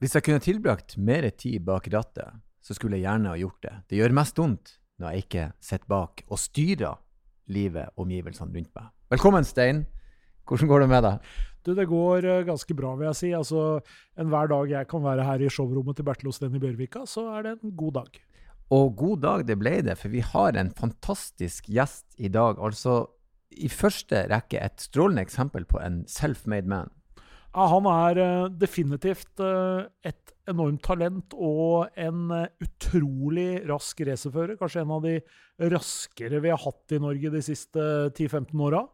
Hvis jeg kunne tilbrakt mer tid bak rattet, så skulle jeg gjerne ha gjort det. Det gjør mest vondt når jeg ikke sitter bak og styrer livet og omgivelsene rundt meg. Velkommen, Stein. Hvordan går det med deg? Du, det går eh, ganske bra, vil jeg si. Altså, Enhver dag jeg kan være her i showrommet til Bertil Osten i Bjørvika, så er det en god dag. Og god dag det ble det, for vi har en fantastisk gjest i dag. Altså i første rekke et strålende eksempel på en self-made man. Ja, han er uh, definitivt uh, et enormt talent og en uh, utrolig rask racerfører. Kanskje en av de raskere vi har hatt i Norge de siste 10-15 åra.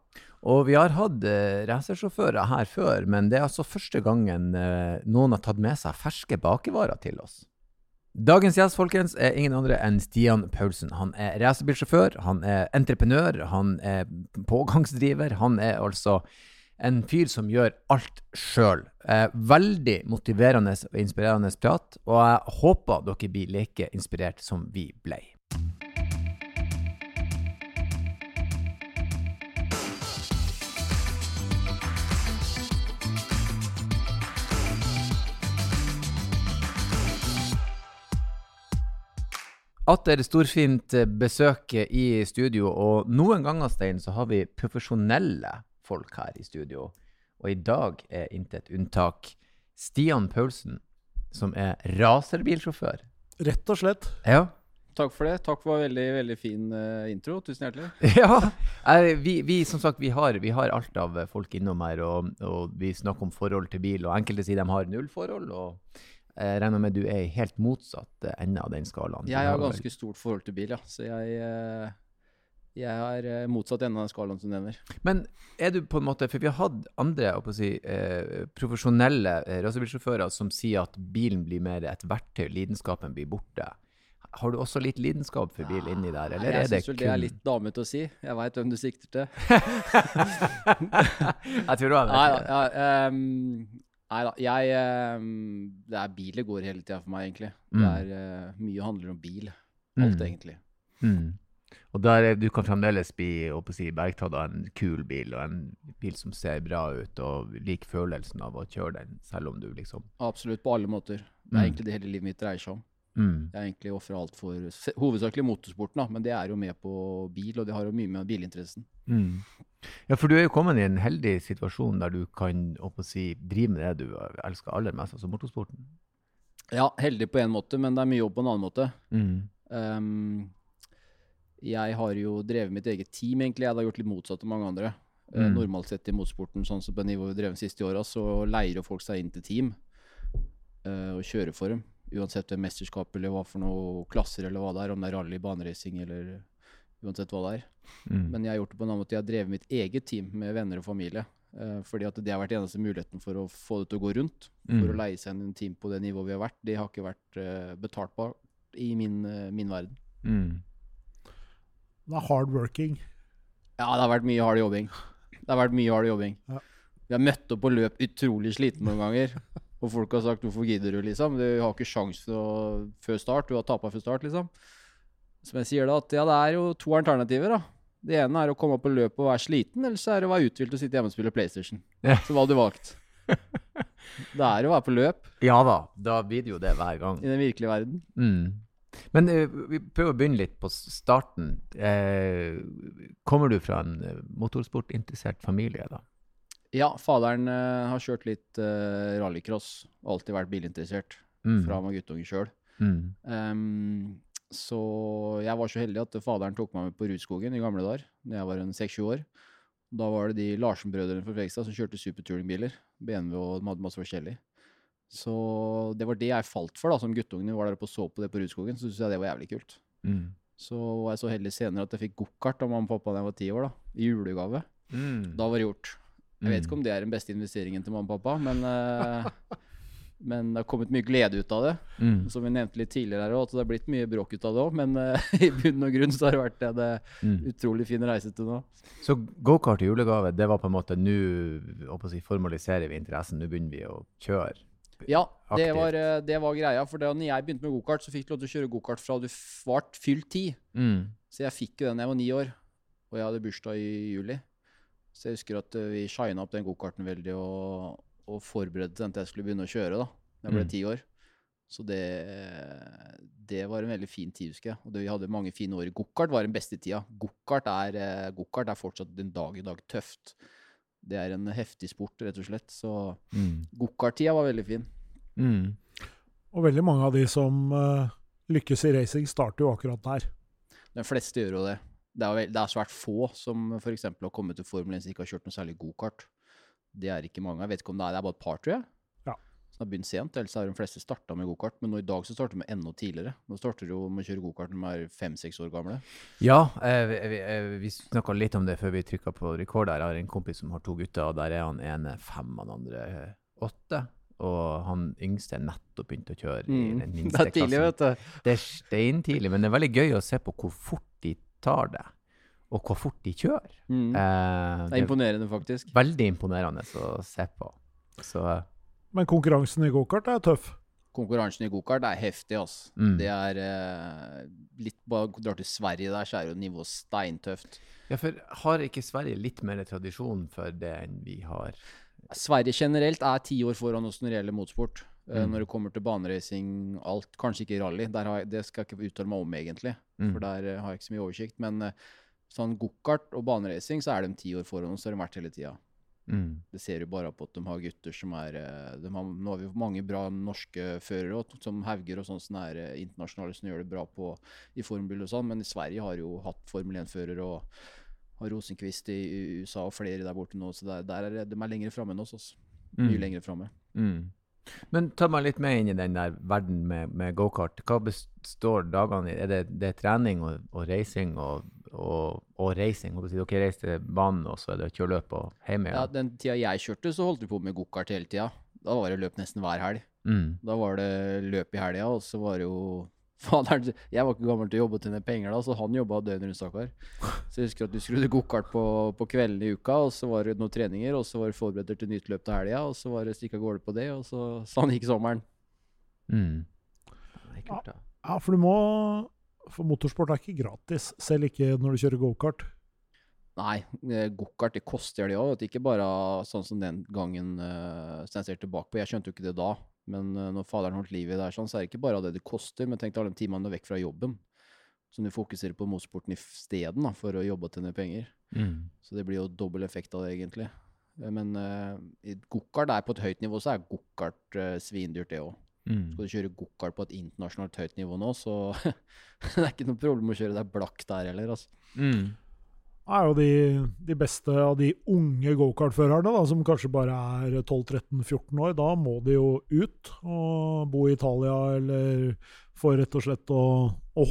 Og vi har hatt racersjåfører her før, men det er altså første gangen noen har tatt med seg ferske bakevarer til oss. Dagens gjest folkens, er ingen andre enn Stian Paulsen. Han er racerbilsjåfør, han er entreprenør, han er pågangsdriver. Han er altså en fyr som gjør alt sjøl. Eh, veldig motiverende og inspirerende prat, og jeg håper dere blir like inspirert som vi ble. Atter storfint besøk i studio, og noen ganger, Stein, så har vi profesjonelle folk her i studio. Og i dag er intet unntak Stian Paulsen, som er racerbilsjåfør. Rett og slett. Ja. Takk for det. Takk for veldig veldig fin uh, intro. Tusen hjertelig. ja, vi, vi, som sagt, vi har, vi har, alt av folk innom her, og, og, vi snakker om forhold til bil. og Enkelte sier de har null forhold. og jeg regner med du er i helt motsatt ende av den skalaen. Jeg har ganske stort forhold til bil, ja. Så jeg, uh, jeg er eh, motsatt ende av den skalaen som nevner. Men er du på en måte For vi har hatt andre si, eh, profesjonelle eh, racerbilsjåfører som sier at bilen blir mer et verktøy, lidenskapen blir borte. Har du også litt lidenskap for bil inni der, eller jeg er det kun Jeg syns det er litt damete å si. Jeg veit hvem du sikter til. jeg tror du har det. Nei da. Um, nei da. Jeg um, Det er bil det går hele tida for meg, egentlig. Mm. Det er uh, Mye handler om bil. Alt, mm. egentlig. Mm. Og der, du kan fremdeles bli si, bergtatt av en kul bil, og en bil som ser bra ut, og liker følelsen av å kjøre den, selv om du liksom Absolutt, på alle måter. Det er mm. egentlig det hele livet mitt dreier seg om. Mm. Jeg er egentlig ofra alt for hovedsakelig motorsporten, da, men det er jo med på bil, og det har jo mye med bilinteressen. Mm. Ja, for du er jo kommet i en heldig situasjon der du kan si, drive med det du elsker aller mest, altså motorsporten. Ja, heldig på én måte, men det er mye jobb på en annen måte. Mm. Um, jeg har jo drevet mitt eget team, egentlig. Jeg har gjort litt motsatt av mange andre. Eh, mm. normalt sett i motorsporten, sånn som på nivået vi drev de siste åra, så leier folk seg inn til team uh, og kjører for dem. Uansett hvem mesterskap eller hva for noe klasser eller hva det er, om det er rally, baneracing eller uansett hva det er. Mm. Men jeg har gjort det på en annen måte. Jeg har drevet mitt eget team med venner og familie. Uh, fordi at det har vært eneste muligheten for å få det til å gå rundt. Mm. For å leie seg inn en team på det nivået vi har vært. Det har ikke vært uh, betalt på i min, min verden. Det er hardworking. Ja, det har vært mye hard jobbing. Det har vært mye hard jobbing. Ja. Vi har møtt opp på løp utrolig sliten noen ganger. Og folk har sagt 'hvorfor gidder du', liksom. Du har ikke sjans før start. Du har tapa før start, liksom. Som jeg sier da, at ja, det er jo to alternativer, da. Det ene er å komme opp på løpe og være sliten, eller så er det å være uthvilt og sitte hjemme og spille PlayStation. Ja. Så hva hadde du valgt? det er å være på løp. Ja da. Da blir det jo det hver gang. I den virkelige verden. Mm. Men uh, vi prøver å begynne litt på starten. Uh, kommer du fra en eh, motorsportinteressert familie, da? Ja, faderen uh, har kjørt litt rallycross. Alltid vært bilinteressert mm. fra han var guttunge sjøl. Mm. Um, så jeg var så heldig at faderen tok meg med på Rudskogen i gamle dager, da jeg var en seks-sju år. Da var det de Larsen-brødrene fra Frekstad som kjørte superturningbiler. BMW og de hadde masse forskjellig. Så det var det jeg falt for da, som guttungen. Vi var der oppe og så på det på Rudskogen, så syntes jeg det var jævlig kult. Mm. Så var jeg så heldig senere at jeg fikk gokart av mamma og pappa da jeg var ti år, da, i julegave. Mm. Da var det gjort. Jeg vet mm. ikke om det er den beste investeringen til mamma og pappa, men, uh, men det har kommet mye glede ut av det. Mm. Som vi nevnte litt tidligere her at det har blitt mye bråk ut av det òg. Men uh, i bunn og grunn så har det vært en mm. utrolig fin reise til nå. Så gokart i julegave, det var på en måte nå si, formaliserer vi interessen, nå begynner vi å kjøre? Ja, det var, eh, det var, greia. For da jeg begynte med gokart, så fikk du lov til å kjøre gokart fra du ble fylt ti. Mm. Så jeg fikk jo den da jeg var ni år, og jeg hadde bursdag i juli. Så jeg husker at eh, vi shina opp den gokarten veldig og, og forberedte den til jeg skulle begynne å kjøre. da. da jeg ble mm. ti år. Så det, det, var en veldig fin tid, husker jeg. Og det, vi hadde mange fine år. Gokart var den beste tida. Gokart er, eh, go er fortsatt den dag i dag tøft. Det er en heftig sport, rett og slett. Så mm. gokart-tida var veldig fin. Mm. Og veldig mange av de som uh, lykkes i racing, starter jo akkurat der. De fleste gjør jo det. Det er, det er svært få som f.eks. har kommet til Formel 1 som ikke har kjørt noe særlig gokart. Det er ikke mange. Jeg vet ikke om det er, det er bare et par, tror jeg. Som har begynt sent. Ellers har de fleste starta med gokart. Men nå i dag så starter de med enda tidligere. Nå starter de med å kjøre gokart når de er fem-seks år gamle. Ja, eh, vi, eh, vi snakka litt om det før vi trykka på rekord. Jeg har en kompis som har to gutter, og der er han ene fem, og den andre åtte. Og han yngste er nettopp begynt å kjøre i mm. den minste klassen. Det er tidlig, vet du. Det er steintidlig, men det er veldig gøy å se på hvor fort de tar det. Og hvor fort de kjører. Mm. Eh, det er imponerende, faktisk. Veldig imponerende å se på. Så, men konkurransen i gokart er tøff? Konkurransen i gokart er heftig, altså. Mm. Det er eh, litt Bare drar til Sverige der, så er jo nivået steintøft. Ja, for har ikke Sverige litt mer tradisjon for det enn vi har? Sverige generelt er ti år foran oss når det gjelder motorsport. Eh, mm. Når det kommer til baneracing, alt. Kanskje ikke rally. Jeg, det skal jeg ikke uttale meg om, egentlig. Mm. For der uh, har jeg ikke så mye oversikt. Men uh, sånn gokart og baneracing, så er de ti år foran oss. Så har de vært hele tida. Mm. Det ser du bare på at de har gutter som er har, Nå har vi mange bra norske førere, som Hauger og sånne som er internasjonale, som gjør det bra på, i formbil og sånn. Men i Sverige har jo hatt Formel 1-fører og har Rosenquist i USA og flere der borte nå, så der, der er, de er lenger framme enn oss. Også. Mye mm. lenger framme. Mm. Men ta meg litt med inn i den der verden med, med gokart. Hva består dagene i? Er det, det er trening og, og racing og, og, og racing? Dere reiser til banen, og så er det å kjøre løp og hjemme igjen? Ja, den tida jeg kjørte, så holdt vi på med gokart hele tida. Da var det løp nesten hver helg. Mm. Da var det løp i helga, og så var det jo Faderen, jeg var ikke gammel til å jobbe og tjene penger da, så han jobba døgnet rundt, stakkar. Så jeg husker at du skrudde gokart på, på kvelden i uka, og så var det noen treninger, og så var det forberedt til nytt løp til helga, og så var det stikke av gårde på det, og så sånn gikk sommeren. Mm. Det er kult, da. Ja, for du må For motorsport er ikke gratis, selv ikke når du kjører gokart. Nei, eh, gokart det koster det òg. Ikke bare sånn som den gangen uh, jeg ser tilbake på. Jeg skjønte jo ikke det da. Men uh, når faderen holdt liv i det, sånn, så er det ikke bare det det koster, men tenk deg alle de timene du er vekk fra jobben. Så du fokuserer på motorsporten isteden for å jobbe og tjene penger. Mm. Så det blir jo dobbel effekt av det, egentlig. Eh, men uh, gokart er på et høyt nivå, så er gokart uh, svindyrt, det òg. Mm. Skal du kjøre gokart på et internasjonalt høyt nivå nå, så det er ikke noe problem å kjøre deg blakk der heller, altså. Mm er jo de, de, beste av de unge gokartførerne, som kanskje bare er 12-13-14 år. Da må de jo ut og bo i Italia, eller få rett og slett å, å,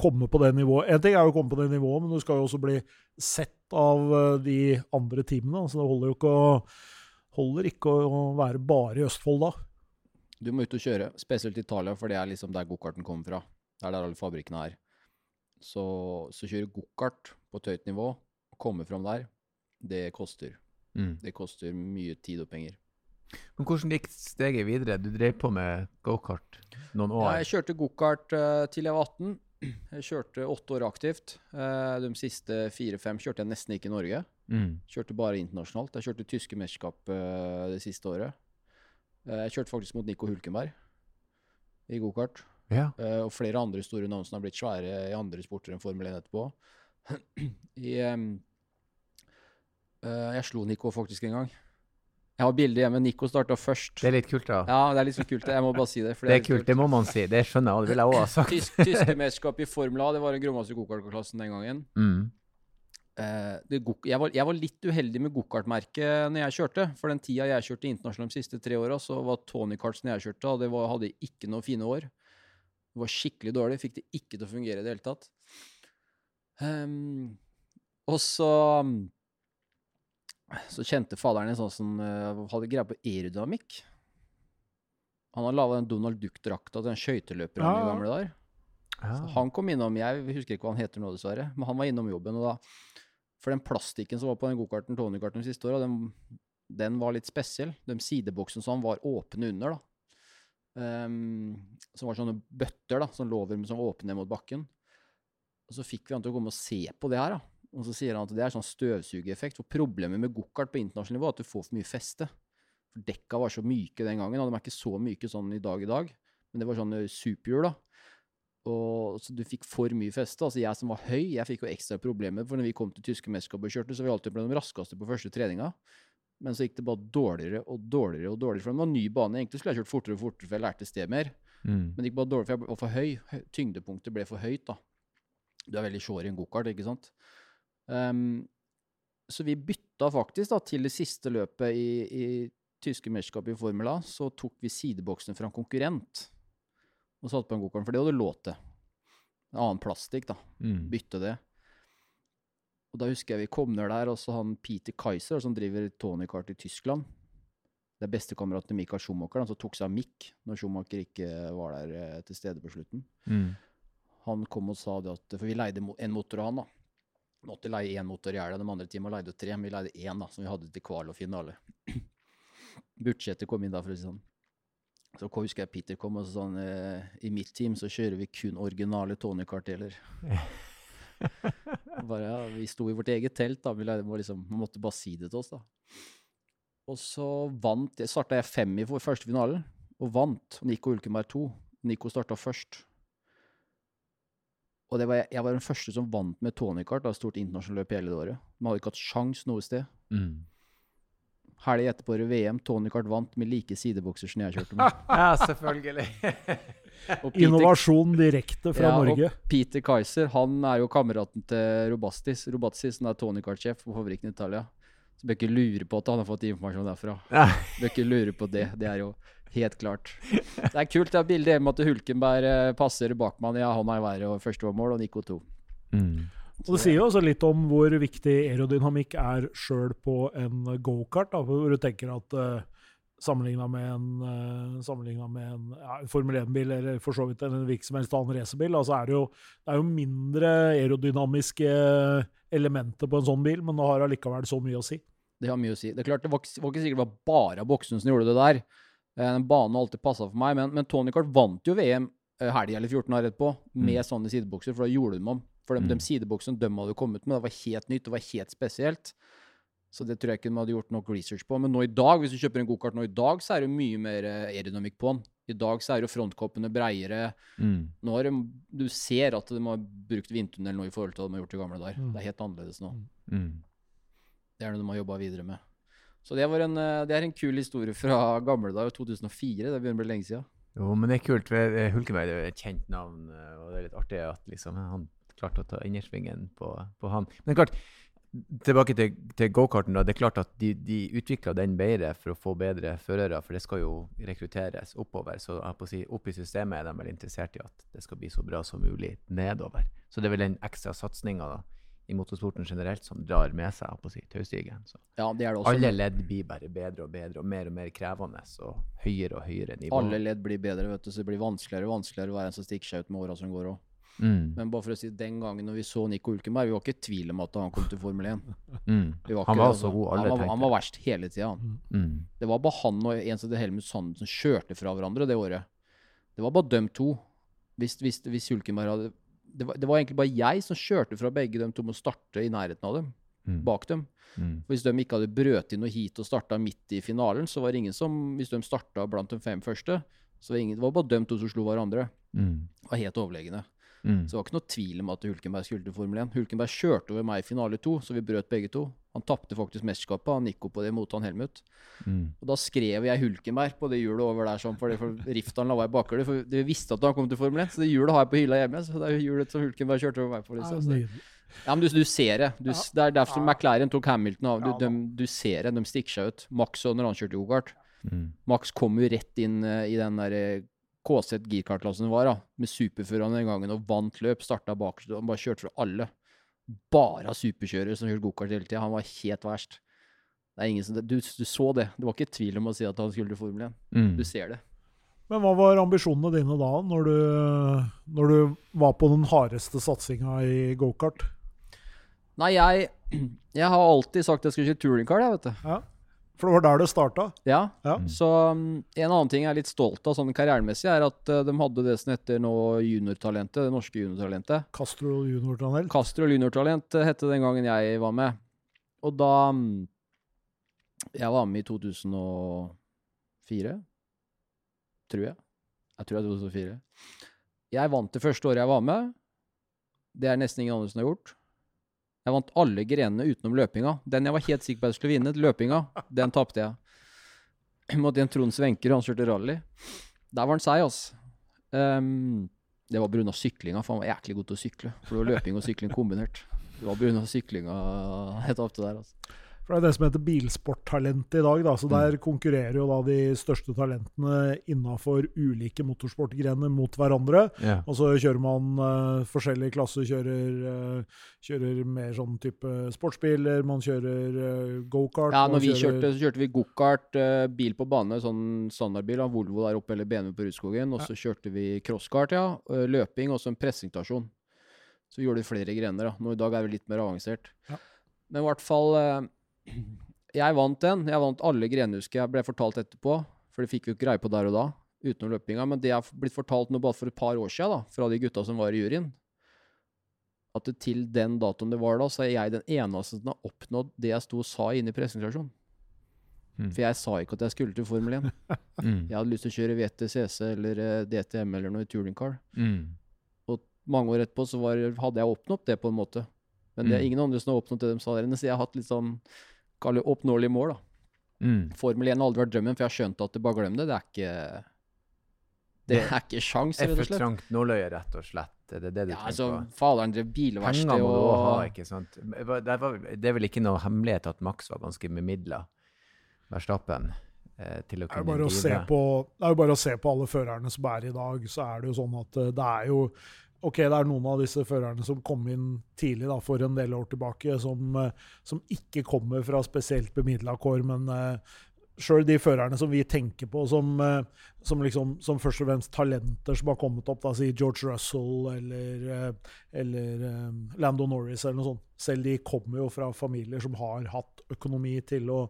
komme på det nivået. En ting er jo å komme på det nivået, men du skal jo også bli sett av eh, de andre teamene. Så det holder jo ikke å, holder ikke å være bare i Østfold da. Du må ut og kjøre, spesielt i Italia, for det er liksom der gokarten kommer fra. Det er der alle fabrikkene er. Så, så kjøre gokart på et høyt nivå, komme fram der, det koster. Mm. Det koster mye tid og penger. Men hvordan gikk steget videre? Du drev på med gokart noen år? Ja, jeg kjørte gokart uh, til jeg var 18. Jeg kjørte åtte år aktivt. Uh, de siste fire-fem kjørte jeg nesten ikke i Norge. Mm. Kjørte bare internasjonalt. Jeg kjørte tyske mesterskap uh, det siste året. Jeg kjørte faktisk mot Nico Hulkenberg i gokart. Ja. og flere andre store navn som har blitt svære i andre sporter enn Formel 1 etterpå. I, um, jeg slo Nico faktisk en gang. Jeg har bilde hjemme. Nico starta først. Det er litt kult, da. Ja, det er litt så kult. Jeg må bare si det. det, er, kult, kult, det må man si. Det skjønner jeg. Det ville jeg òg ha sagt. Tysk, tyske mesterskap i Formel A, det var en grovmaster gokartklassen den gangen. Mm. Det, jeg, var, jeg, var, litt uheldig med gokartmerket når jeg kjørte. For den tida jeg kjørte internasjonalt de siste tre åra, så var Tony Karts når jeg kjørte, og det var, hadde ikke noen fine år. Det var skikkelig dårlig. Fikk det ikke til å fungere i det hele tatt. Um, og så så kjente faderen en sånn som uh, hadde greie på aerodynamikk. Han hadde laga den Donald Duck-drakta til den skøyteløperen ja. i gamle dager. Ja. han kom innom Jeg husker ikke hva han heter nå, dessverre. Men han var innom jobben. og da, For den plastikken som var på den gokarten Tony-karten siste året, den, den, var litt spesiell. De sideboksene som var åpne under, da. Um, som var sånne bøtter da, som lå over, som var åpne mot bakken. Og så fikk vi han til å komme og se på det her. da. Og så sier han at det er sånn støvsugeeffekt. For problemet med gokart på internasjonalt nivå er at du får for mye feste. For Dekka var så myke den gangen, og de er ikke så myke sånn i dag i dag. Men det var sånne superhjul, da. Og så du fikk for mye feste. Altså jeg som var høy, jeg fikk jo ekstra problemer. For når vi kom til tyske mesterskap og kjørte, så var vi alltid blant de raskeste på første treninga. Men så gikk det bare dårligere og dårligere og dårligere. For det var en ny bane. Egentlig skulle jeg kjørt fortere og fortere, for jeg lærte sted mer. Mm. Men det gikk bare dårligere, for jeg var for høy. Tyngdepunktet ble for høyt, da. Du er veldig short i en gokart, ikke sant? Um, så vi bytta faktisk da til det siste løpet i, i tyske mesterskap i Formel A. Så tok vi sideboksen fra en konkurrent og satte på en gokart, for det hadde lov til. En annen plastikk, da. Mm. Bytte det. Og da husker jeg vi kom ned der, og så han Peter Kaiser, som driver Tony Kart i Tyskland. Det er bestekameraten til Mikael Schumacher, han som tok seg av Mick når Schumacher ikke var der eh, til stede på slutten. Mm. Han kom og sa det at For vi leide en motor av han, da. Måtte leie én motor i hjel. de andre teamene leide tre. Men vi leide én, da, som vi hadde til kval og finale. Budsjettet kom inn da, for å si sånn. Så husker jeg Peter kom og sa sånn eh, I mitt team så kjører vi kun originale Tony Kart-deler. bare, ja, vi sto i vårt eget telt, da. Vi liksom, måtte bare si det til oss, da. Og så vant jeg, starta jeg fem i første finalen, og vant. Nico Ulkenberg to. Nico starta først. Og var, jeg var den første som vant med Tony Kart, da, stort internasjonalt løp hele året. Man hadde ikke hatt sjans noe sted. Mm. Helga etterpå i VM, Tony Kart vant med like sidebokser som jeg kjørte med. ja, selvfølgelig. Peter, Innovasjon direkte fra ja, Norge. Og Peter Kaiser han er jo kameraten til Robastis, Robastis som er Tony Kart-sjef på fabrikken i Italia. Så bør ikke lure på at han har fått informasjon derfra. Bør ikke lure på det. Det er jo helt klart. Det er kult. Det er bilde hjemme at Hulkenberg eh, passer bakmann. Ja, han er i været, og første var mål, og Nico to. Mm. Og Det sier jo også litt om hvor viktig aerodynamikk er sjøl på en gokart. Hvor du tenker at uh, Sammenligna med en, uh, med en ja, Formel 1-bil eller for så vidt en hvilken som helst annen racerbil, altså er det, jo, det er jo mindre aerodynamiske elementer på en sånn bil, men det har allikevel så mye å si. Det har mye å si. Det er klart, det var, var ikke sikkert det var bare boksen som gjorde det der. Eh, den banen har alltid passa for meg, men, men Tony Cart vant jo VM eh, helga eller 14 år etterpå med mm. sånne sidebokser, for da gjorde de om. For de, mm. de sideboksene de hadde kommet med, det var helt nytt, det var helt spesielt. Så det tror jeg ikke de hadde gjort nok research på. Men nå i dag, hvis du kjøper en gokart nå i dag, så er det mye mer eh, aerodynamikk på den. I dag så er jo frontkoppene breiere. Mm. Nå har de, Du ser at de har brukt vindtunnel nå i forhold til hva de har gjort i gamle dager. Mm. Det er helt annerledes nå. Mm. mm. Det er noe de har jobba videre med. Så det, en, eh, det, er en kul historie fra gamle dager, 2004. Det begynner å bli lenge siden. Jo, men det er kult. Hulkenberg er et kjent navn, eh, og det er litt artig at liksom, han klarte å ta innersvingen på, på han. Men det er klart, Tilbake til, til gokarten. Det er klart at de, de utvikla den bedre for å få bedre førere, for det skal jo rekrutteres oppover. Så si, opp i systemet er de vel interessert i at det skal bli så bra som mulig nedover. Så det er vel den ekstra satsinga i motorsporten generelt som drar med seg på si, taustigen. Ja. Alle ledd blir bare bedre og bedre og mer og mer krevende og høyere og høyere nivå. Alle ledd blir bedre, vet du, så det blir vanskeligere og vanskeligere å være en som stikker seg ut med åra som går òg. Mm. Men bare for å si den gangen når vi så Nico Ulkenberg, vi var ikke i tvil om at han kom til Formel 1. Mm. Var han var så god, alle han var, han var verst hele tida. Mm. Det var bare han og en som het Helmut Sand som kjørte fra hverandre det året. Det var bare dem to. Hvis, hvis, hvis Hulkenberg hadde det var, det var, egentlig bare jeg som kjørte fra begge dem to med å starte i nærheten av dem. Mm. Bak dem. Mm. Hvis de ikke hadde brøt inn noe hit og starta midt i finalen, så var det ingen som Hvis de starta blant de fem første, så var det, ingen, det var bare dem to som slo hverandre. Mm. Var helt overlegne. Mm. Så det var ikke noe tvil om at Hulkenberg skulle til Formel 1. Hulkenberg kjørte over meg i finale to, så vi brøt begge to. Han tapte faktisk mesterskapet, han gikk opp på det mot han Helmut. Mm. Og da skrev jeg Hulkenberg på det hjulet over der, sånn, for, for Riftan la i bakhjulet. For vi visste at han kom til Formel 1, så det hjulet har jeg på hylla hjemme. Så det er hjulet som Hulkenberg kjørte over meg på. Liksom. Så. Ja, men du, du ser det. Du, det er derfor ja. McLaren tok Hamilton av. Du, de, du, ser det, de stikker seg ut. Max og når han kjørte yoghurt. Mm. Max kom jo rett inn uh, i den der uh, KZ girkartklassen var, da, med superførerne den gangen, og vant løp. Starta bakerst og bare kjørte fra alle. Bare superkjørere som kjørte gokart hele tida. Han var helt verst. Det er ingen som, du, du, så det. Det var ikke tvil om å si at han skulle til Formel 1. Mm. Du ser det. Men hva var ambisjonene dine da, når du, når du var på den hardeste satsinga i gokart? Nei, jeg, jeg har alltid sagt at jeg skulle kjøre touringcar, jeg, vet du. Ja. For det var der det starta? Ja. ja. Mm. Så um, en annen ting jeg er litt stolt av sånn karrieremessig, er at uh, de hadde det som heter nå juniortalentet. Det norske juniortalentet. Castro juniortalent? Castro juniortalent uh, hette den gangen jeg var med. Og da um, Jeg var med i 2004. Tror jeg. Jeg tror det er 2004. Jeg vant det første året jeg var med. Det er nesten ingen andre som har gjort. Jeg vant alle grenene utenom løpinga. Den jeg var helt sikker på at jeg skulle vinne, løpinga, den tapte jeg. Mot en Trond Svenker, han kjørte rally. Der var han seig, altså. Um, det var pga. syklinga, for han var jæklig god til å sykle. For det var løping og sykling kombinert. Det var pga. syklinga jeg tapte der, altså. For Det er det som heter bilsporttalent i dag. Da. så mm. Der konkurrerer jo da de største talentene innafor ulike motorsportgrener mot hverandre. Yeah. Og så kjører man uh, forskjellige klasser. Kjører, uh, kjører mer sånn type sportsbiler, man kjører uh, gokart. Ja, når vi kjører... kjørte, så kjørte vi gokart, bil på bane, sånn standardbil av Volvo der oppe eller BMW på Rudskogen. Og så ja. kjørte vi crosskart, ja. Løping og så en presentasjon. Så vi gjorde flere grener. da. Nå i dag er vi litt mer avansert. Ja. Men i hvert fall jeg vant den. Jeg vant alle grenene, husker jeg ble fortalt etterpå. For det fikk vi ikke greie på der og da, utenom løpinga. Men det har blitt fortalt nå bare for et par år siden, da, fra de gutta som var i juryen, at til den datoen det var da, så er jeg den eneste som har oppnådd det jeg sto og sa inne i presentasjonen. Mm. For jeg sa ikke at jeg skulle til Formel 1. mm. Jeg hadde lyst til å kjøre VTCC eller eh, DTM eller noe i touring car. Mm. Og mange år etterpå så var, hadde jeg oppnådd det, på en måte. Men det er mm. ingen andre som har oppnådd det de sa der inne, så jeg har hatt litt sånn kalle oppnåelige mål. da. Mm. Formel 1 har aldri vært drømmen, for jeg har skjønt at det bare glem det. Det er ikke det er ikke sjans, rett og slett. For trangt nåløye, rett og slett. Det er det du ja, altså, Faderen drev bilverksted Penger må du ha, ikke sant. Det, var, det er vel ikke noe hemmelighet at Max var ganske bemidla, Verstappen. Eh, til å kunne det, er bare å se på, det er jo bare å se på alle førerne som er i dag, så er det jo sånn at eh, det er jo Ok, det er noen av disse førerne som kom inn tidlig da, for en del år tilbake, som, eh, som ikke kommer fra spesielt bemidla kår, men uh, sjøl de førerne som vi tenker på som, uh, som, liksom, som, først og fremst talenter som har kommet opp, da, si George Russell eller, eller um, Lando Norris eller noe sånt, selv de kommer jo fra familier som har hatt økonomi til å,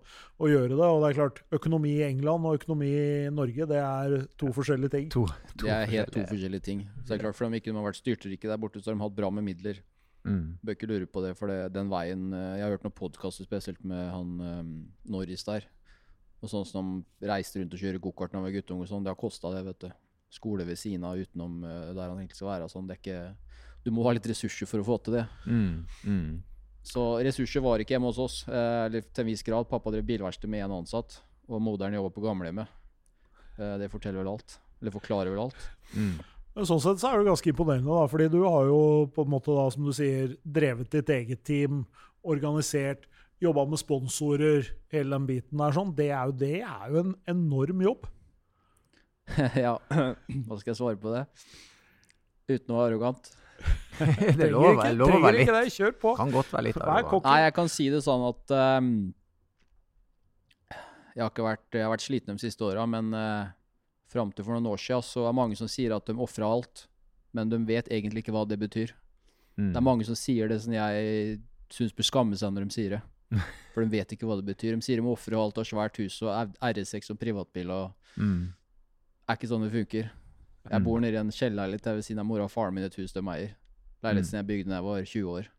å, gjøre det. Og det er klart, økonomi i England og økonomi i Norge, det er to forskjellige ting. To, to det er helt to forskjellige ting. Så det er klart, For om ikke de har vært styrterike der borte, så har de hatt bra med midler. Mm. Bør ikke lure på det, for det, den veien Jeg har hørt noen podkaster spesielt med han um, Norris der. Og sånn som de reiste rundt og kjører gokart da var guttunge og sånn. Det har kosta det, vet du. Skole ved siden av utenom uh, der han egentlig skal være. Sånn. Det er ikke, du må ha litt ressurser for å få til det. Mm. Mm. Så ressurser var ikke hjemme hos oss. Eh, eller til en viss grad. Pappa drev bilverksted med én ansatt, og moderen jobba på gamlehjemmet. Eh, det forteller vel alt. Eller forklarer vel alt. Mm. Men sånn sett så er det ganske imponerende, da, fordi du har jo på en måte da, som du sier, drevet ditt eget team, organisert, jobba med sponsorer, hele den biten der. sånn. Det er jo, det er jo en enorm jobb. ja, hva skal jeg svare på det? Uten å være arrogant. det er lov å være litt. Det. Kjør på. Kan godt være litt arrogant. Nei, jeg kan si det sånn at um, jeg, har vært, jeg, har vært, sliten de siste åra, men uh, fram til for noen år siden så er det mange som sier at de ofrer alt, men de vet egentlig ikke hva det betyr. Mm. Det er mange som sier det som jeg syns bør skamme seg når de sier det. For de vet ikke hva det betyr. De sier de må ofre alt og svært hus og R6 og privatbil og mm. er ikke sånn det funker. Jeg bor mm. nede i en kjellerleilighet ved siden av mora og faren min i et hus de eier. Leiligheten mm. jeg bygde da jeg var 20 år.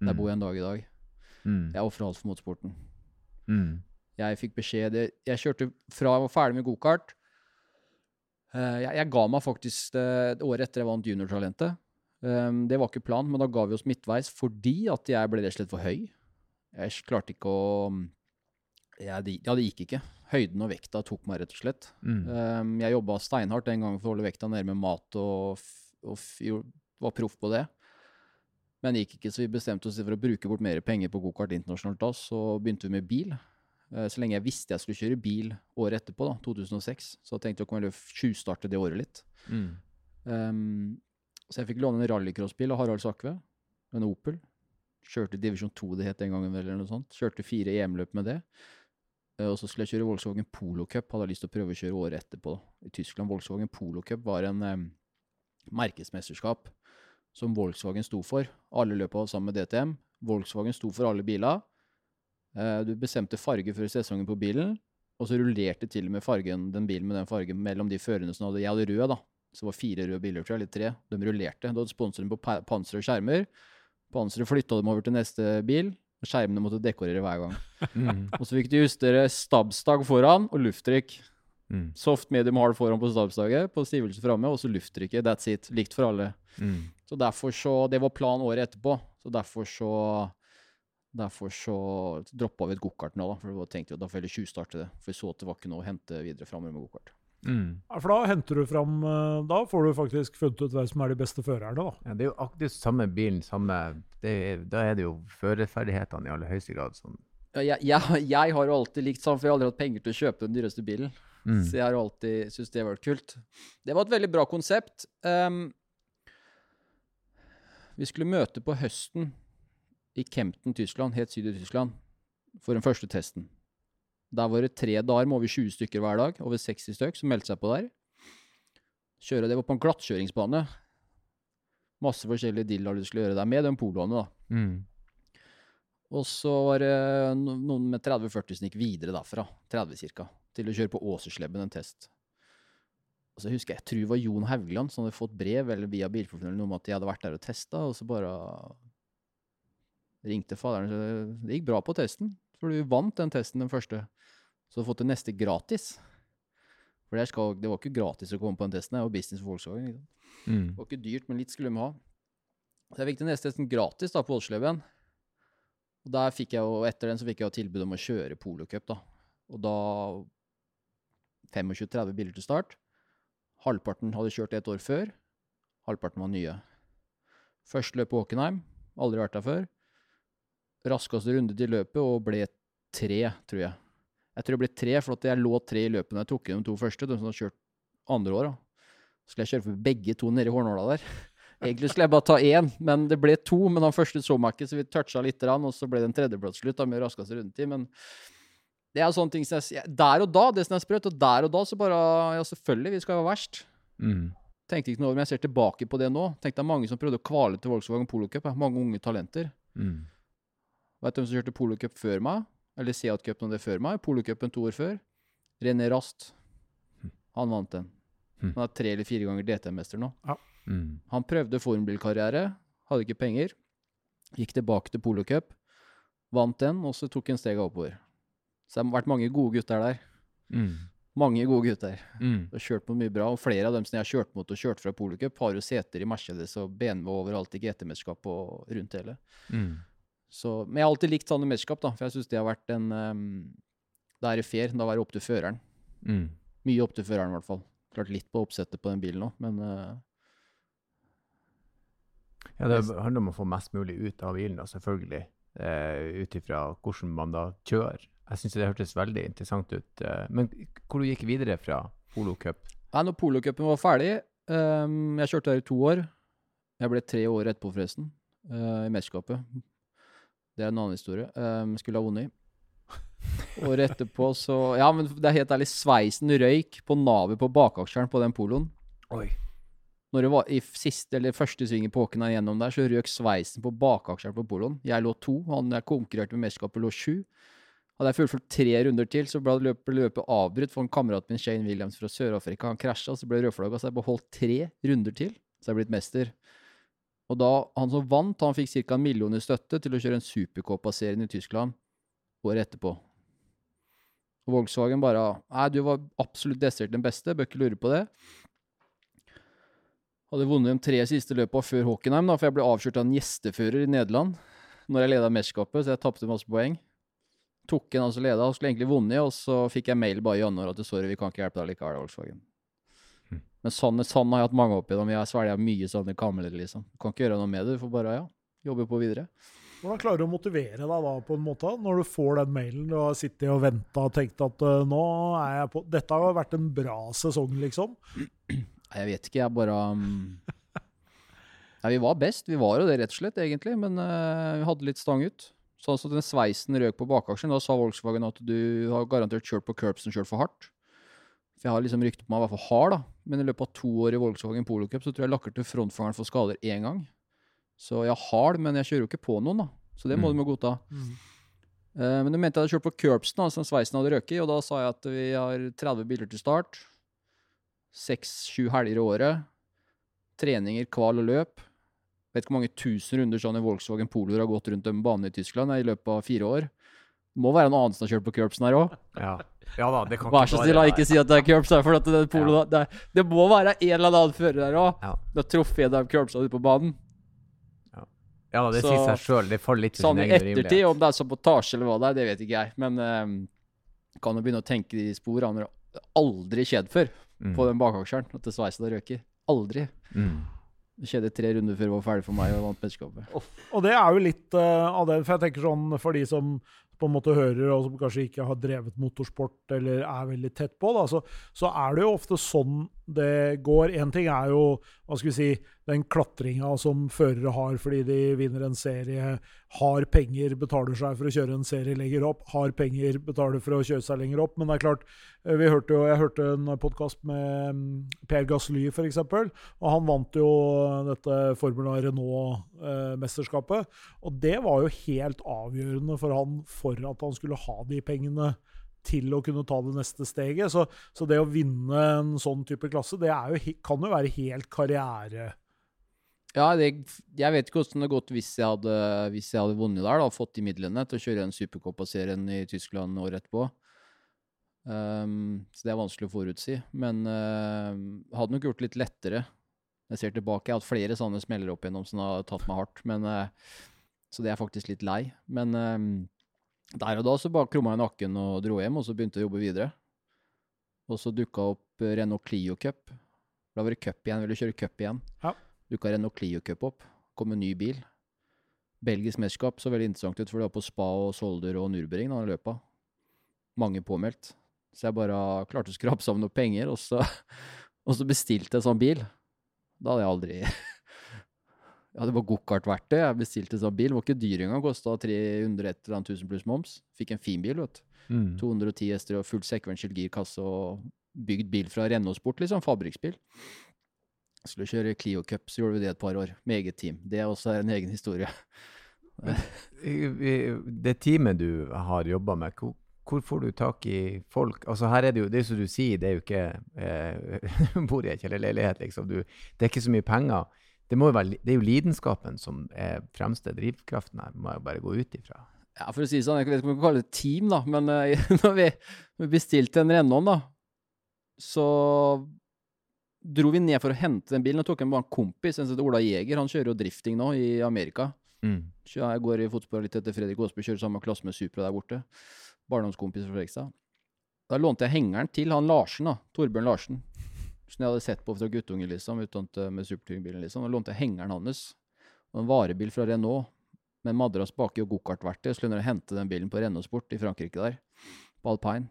Der mm. bor jeg en dag i dag. Jeg ofrer alt for motorsporten. Mm. Jeg fikk beskjed Jeg kjørte fra jeg var ferdig med gokart. Uh, jeg, jeg, ga meg faktisk uh, året etter jeg vant Juniortalentet. Um, det var ikke planen, men da ga vi oss midtveis fordi at jeg ble rett og slett for høy. Jeg klarte ikke å jeg, Ja, det gikk ikke. Høyden og vekta tok meg, rett og slett. Mm. Um, jeg jobba steinhardt den gangen for å holde vekta nede med mat, og, og var proff på det. Men det gikk ikke, så vi bestemte oss for å bruke bort mer penger på gokart internasjonalt da, så begynte vi med bil. Uh, så lenge jeg visste jeg skulle kjøre bil året etterpå, da, 2006, så tenkte jeg å tjuvstarte det året litt. Mm. Um, så jeg fikk låne en rallycrossbil av Harald Sakve, en Opel. Kjørte divisjon 2, det het den gangen, eller noe sånt. Kjørte fire EM-løp med det. Uh, og så skulle jeg kjøre Volkswagen Polo Cup, hadde jeg lyst til å prøve å kjøre året etterpå. I Tyskland. Volkswagen Polo Cup var en eh, merkesmesterskap som Volkswagen sto for. Alle løp av sammen med DTM. Volkswagen sto for alle biler. Eh, du bestemte farge før sesongen på bilen, og så rullerte til og med fargen, den bilen med den fargen mellom de førerne som hadde Jeg hadde rød, da. Så det var fire røde biler, tror jeg, eller tre. De rullerte. Da hadde sponsoren på panser og skjermer. Panseret flytta dem over til neste bil. og Skjermene måtte dekorere hver gang. Mm. Og så fikk de justere stabstag foran og lufttrykk. Mm. Soft, medium, hard foran på stabstaget, på stivelse framme, og så lufttrykket. That's it. Likt for alle. Mm. Så derfor så Det var planen året etterpå. Så derfor så Derfor så droppa vi et gokart nå, da. For vi tenkte jo da får vi tjuvstarte det. For vi så at det var ikke noe å hente videre framover med gokart. Mm. For da henter du fram eh, Da får du faktisk funnet ut hvem som er de beste førerne, da. Ja, det er jo akkurat samme bilen, samme er, Da er det jo førerferdighetene i aller høyeste grad som ja, jeg, jeg, jeg, har jo alltid likt sånn, for jeg har aldri hatt penger til å kjøpe den dyreste bilen. Mm. Så jeg har alltid syntes det har vært kult. Det var et veldig bra konsept. Um, vi skulle møte på høsten i Kempten, Tyskland, helt syd i Tyskland, for den første testen. Der var det tre dager med over 20 stykker hver dag, over 60 stykker som meldte seg på der. Kjøre, Det var på en glattkjøringsbane. Masse forskjellige dillaer du skulle gjøre der, med den poloene, da. Mm. Og så var det noen med 30-40 som gikk videre derfra, 30 ca til å kjøre på Åserslebben en test. Og så husker jeg, jeg tror det var Jon Haugland som hadde fått brev eller via bilforfølgelsen om at de hadde vært der og testa, og så bare ringte faderen. Så det gikk bra på testen, for du vant den testen, den første. Så du har fått den neste gratis. For det, skal, det, var ikke gratis å komme på den testen, det var business for Volkswagen. Mm. Det var ikke dyrt, men litt skulle de ha. Så jeg fikk den neste testen gratis da på Åsersleben. Og der fikk jeg etter den så fikk jeg tilbud om å kjøre polocup, da. Og da 25-30 biler til start. Halvparten hadde kjørt et år før. Halvparten var nye. Første løp på Åkenheim. Aldri vært der før. Raskeste runde til løpet og ble tre, tror jeg. Jeg tror det ble tre, for jeg lå tre i løpet når jeg tok inn de to første. De som hadde kjørt andre år. Så skulle jeg kjøre for begge to nede i Hornåla der. Egentlig skulle jeg bare ta én, men det ble to. Men han første så meg ikke, så vi toucha litt, og så ble det en tredjeplass slutt med raskeste rundetid. Men det er sånne ting som jeg, Der og da, det som er sprøtt, og der og da så bare Ja, selvfølgelig, vi skal være verst. Mm. Tenkte ikke noe over, men jeg ser tilbake på det nå. Tenkte det er mange som prøvde å kvale til Volkswagen Polo Cup. Mange unge talenter. Mm. Vet du hvem som kjørte polocup før meg? Eller Seat Cup det før meg? Polocupen to år før? René Rast. Hm. Han vant den. Hm. Han er tre eller fire ganger DT-mester nå. Ja. Mm. Han prøvde formbilkarriere, hadde ikke penger. Gikk tilbake til polocup, vant den, og så tok han stega oppover. Så det har vært mange gode gutter der. Mm. Mange gode gutter. Mm. har kjørt på mye bra. Og flere av dem som jeg har kjørt mot og kjørt fra Polocup, har jo seter i Mercedes og BMW overalt i GT-mesterskapet og rundt hele. Mm. Så, men jeg har alltid likt sånne mesterskap, da, for jeg syns det har vært en um, Da er det fair. Da er det opp til føreren. Mm. Mye opp til føreren, i hvert fall. Klart litt på oppsettet på den bilen òg, men uh, Ja, det handler om å få mest mulig ut av bilen, da, selvfølgelig. Uh, Ut ifra hvordan man da kjører. Jeg syns det hørtes veldig interessant ut. Uh, men hvor du gikk videre fra Polo Cup? Nei, når Polocupen var ferdig um, Jeg kjørte der i to år. Jeg ble tre år etterpå, forresten, i mesterskapet. Det er en annen historie. Um, skulle ha vunnet. Året etterpå så Ja, men det er helt ærlig. Sveisen røyk på navet på bakaksjeren på den poloen. Oi. Når det var i siste eller første svingen på åken gjennom der, så røk sveisen på bakaksjeren på poloen. Jeg lå to. Han jeg konkurrerte med mesterskapet, lå sju. Hadde jeg fullført tre runder til, så ble løpet, løpet avbrutt for en kamerat min, Shane Williams fra Sør-Afrika. Han krasja, så ble rødflagga, så jeg beholdt tre runder til, så jeg er blitt mester. Og da, han som vant, han fikk ca. en million i støtte til å kjøre en Supercopa-serien i Tyskland året etterpå. Og Volkswagen bare Nei, du var absolutt desidert den beste, bør ikke lure på det. Hadde vunnet de tre siste løpa før Hockenheim, da, for jeg ble avkjørt av en gjestefører i Nederland når jeg leda mesterskapet, så jeg tapte masse poeng tok en altså leda og skulle egentlig vunnet, og så fikk jeg mail bare i januar at sorry, vi kan ikke hjelpe deg likevel, Volkswagen. Men sånn, sånn, har jeg hatt mange opp gjennom. Jeg svelger mye sånne kamler, liksom. Kan ikke gjøre noe med det. Du får bare ja, jobbe på videre. Hvordan klarer du å motivere deg da, på en måte, når du får den mailen? Du har sittet og venta og tenkt at uh, nå er jeg på Dette har vært en bra sesong, liksom? Jeg vet ikke, jeg bare um... Nei, vi var best. Vi var jo det, rett og slett, egentlig. Men uh, vi hadde litt stang ut. Sånn at den sveisen røk på bakaksjen. Da sa Volkswagen at du har garantert kjørt på curbsen kjørt for hardt. For jeg har liksom rykte på meg i hvert fall hard, da. Men i løpet av to år i Volkswagen Polo Cup så tror jeg lakker til frontfangeren for skader én gang. Så jeg har det, men jeg kjører jo ikke på noen, da. Så det må mm. du må godta. Mm. Uh, men du mente jeg hadde kjørt på curbsen, da, som sveisen hadde røket i. Og da sa jeg at vi har 30 biler til start. Seks-sju helger i året. Treninger, kval og løp. Vet ikke hvor mange tusen runder sånn i Volkswagen Poloer har gått rundt en bane i Tyskland i løpet av fire år. Må være noe annen som har kjørt på curbsen her òg. Ja. ja da, det kan Vær så snill, ikke si at det er curbs her, for at det, er ja. det, er, det, må være en eller annen fører der òg. Ja. Du har truffet en av curbsa ute på banen. Ja da, det Så- sier seg sjøl. Det faller litt Sånn sin i egen ettertid, om det er sabotasje eller hva det er, det vet ikke jeg. Men um, kan jo begynne å tenke de sporene. Det har aldri skjedd før Mm. på den bakaksjeren at det sveisen har røker. Aldri. Mm. Det skjedde tre runder før det var ferdig for meg og vant mesterskapet. Og det er jo litt uh, av det, for jeg tenker sånn for de som på en måte hører, og som kanskje ikke har drevet motorsport eller er veldig tett på, da, så, så er det jo ofte sånn det går. Én ting er jo hva skal vi si, den klatringa som førere har fordi de vinner en serie, har penger, betaler seg for å kjøre en serie lenger opp, har penger, betaler for å kjøre seg lenger opp. Men det er klart, eh, vi hørte jo, jeg hørte en podkast med mm, Per Gasly, f.eks., og han vant jo dette Formula Renault-mesterskapet. Og det var jo helt avgjørende for han for at han skulle ha de pengene til å kunne ta det neste steget. Så, så det å vinne en sånn type klasse, det jo, kan jo være helt karriere... Ja, det, jeg vet ikke hvordan det hadde gått hvis jeg hadde, hvis jeg hadde vunnet der, da, fått de midlene til å kjøre en Supercopa-serien i Tyskland året etterpå. Um, så det er vanskelig å forutsi. Men uh, hadde nok gjort det litt lettere. Jeg ser tilbake, jeg har hatt flere sånne smeller opp igjennom som har tatt meg hardt. Men, uh, så det er faktisk litt lei. Men ehm, der og da så bare krumma jeg nakken og dro hjem, og så begynte jeg å jobbe videre. Og så dukka opp eh, Renault Clio Cup. Da var det cup igjen. Ville kjøre cup igjen. Ja. Dukka Renault Clio Cup opp. Kom en ny bil. Belgisk mesterskap så veldig interessant ut, for det var på Spa og Solder og Nürburgring da, han løpet. Mange påmeldt. Så jeg bare klarte å skrape sammen noen penger, og så, og så bestilte jeg sånn bil. Da hadde jeg aldri Ja, det var gokartverktøy. Jeg bestilte sånn bil. Det var ikke dyr engang. Kosta 300 et eller annet tusen pluss moms. Fikk en fin bil, vet du. Mm. 210 hester og full sekvensiell girkasse og bygd bil fra Renault Sport, liksom. Fabrikksbil. Skulle kjøre Clio Cup, så gjorde vi det et par år. Med eget team. Det er også en egen historie. Det teamet du har jobba med, hvor, hvor får du tak i folk? Altså her er Det jo, det som du sier, det er jo ikke eh, bor i en kjellerleilighet, liksom. Du, det er ikke så mye penger. Det, være, det er jo lidenskapen som er fremste drivkraften her, må jeg bare gå ut ifra. Ja, for å si det sånn, jeg vet ikke om vi kan kalle det team, da, men eh, når vi, bestilte en Renault, da, så dro vi ned for å hente den bilen, og tok en bare en kompis, en som heter Ola Jæger, han kjører jo drifting nå i Amerika. Mm. Så jeg går i fotball litt etter Fredrik Aasbø, kjører samme klasse med Supra der borte. Barndomskompis fra Fredrikstad. Da lånte jeg hengeren til han Larsen, da, Torbjørn Larsen, som jeg hadde sett på fra guttunge, liksom, utdannet eh, med superturingbilen, liksom. og lånte hengeren hans, og en varebil fra Renault, med madrass baki og gokartverktøy, så skulle jeg hente den bilen på Renault Sport i Frankrike der, på Alpine.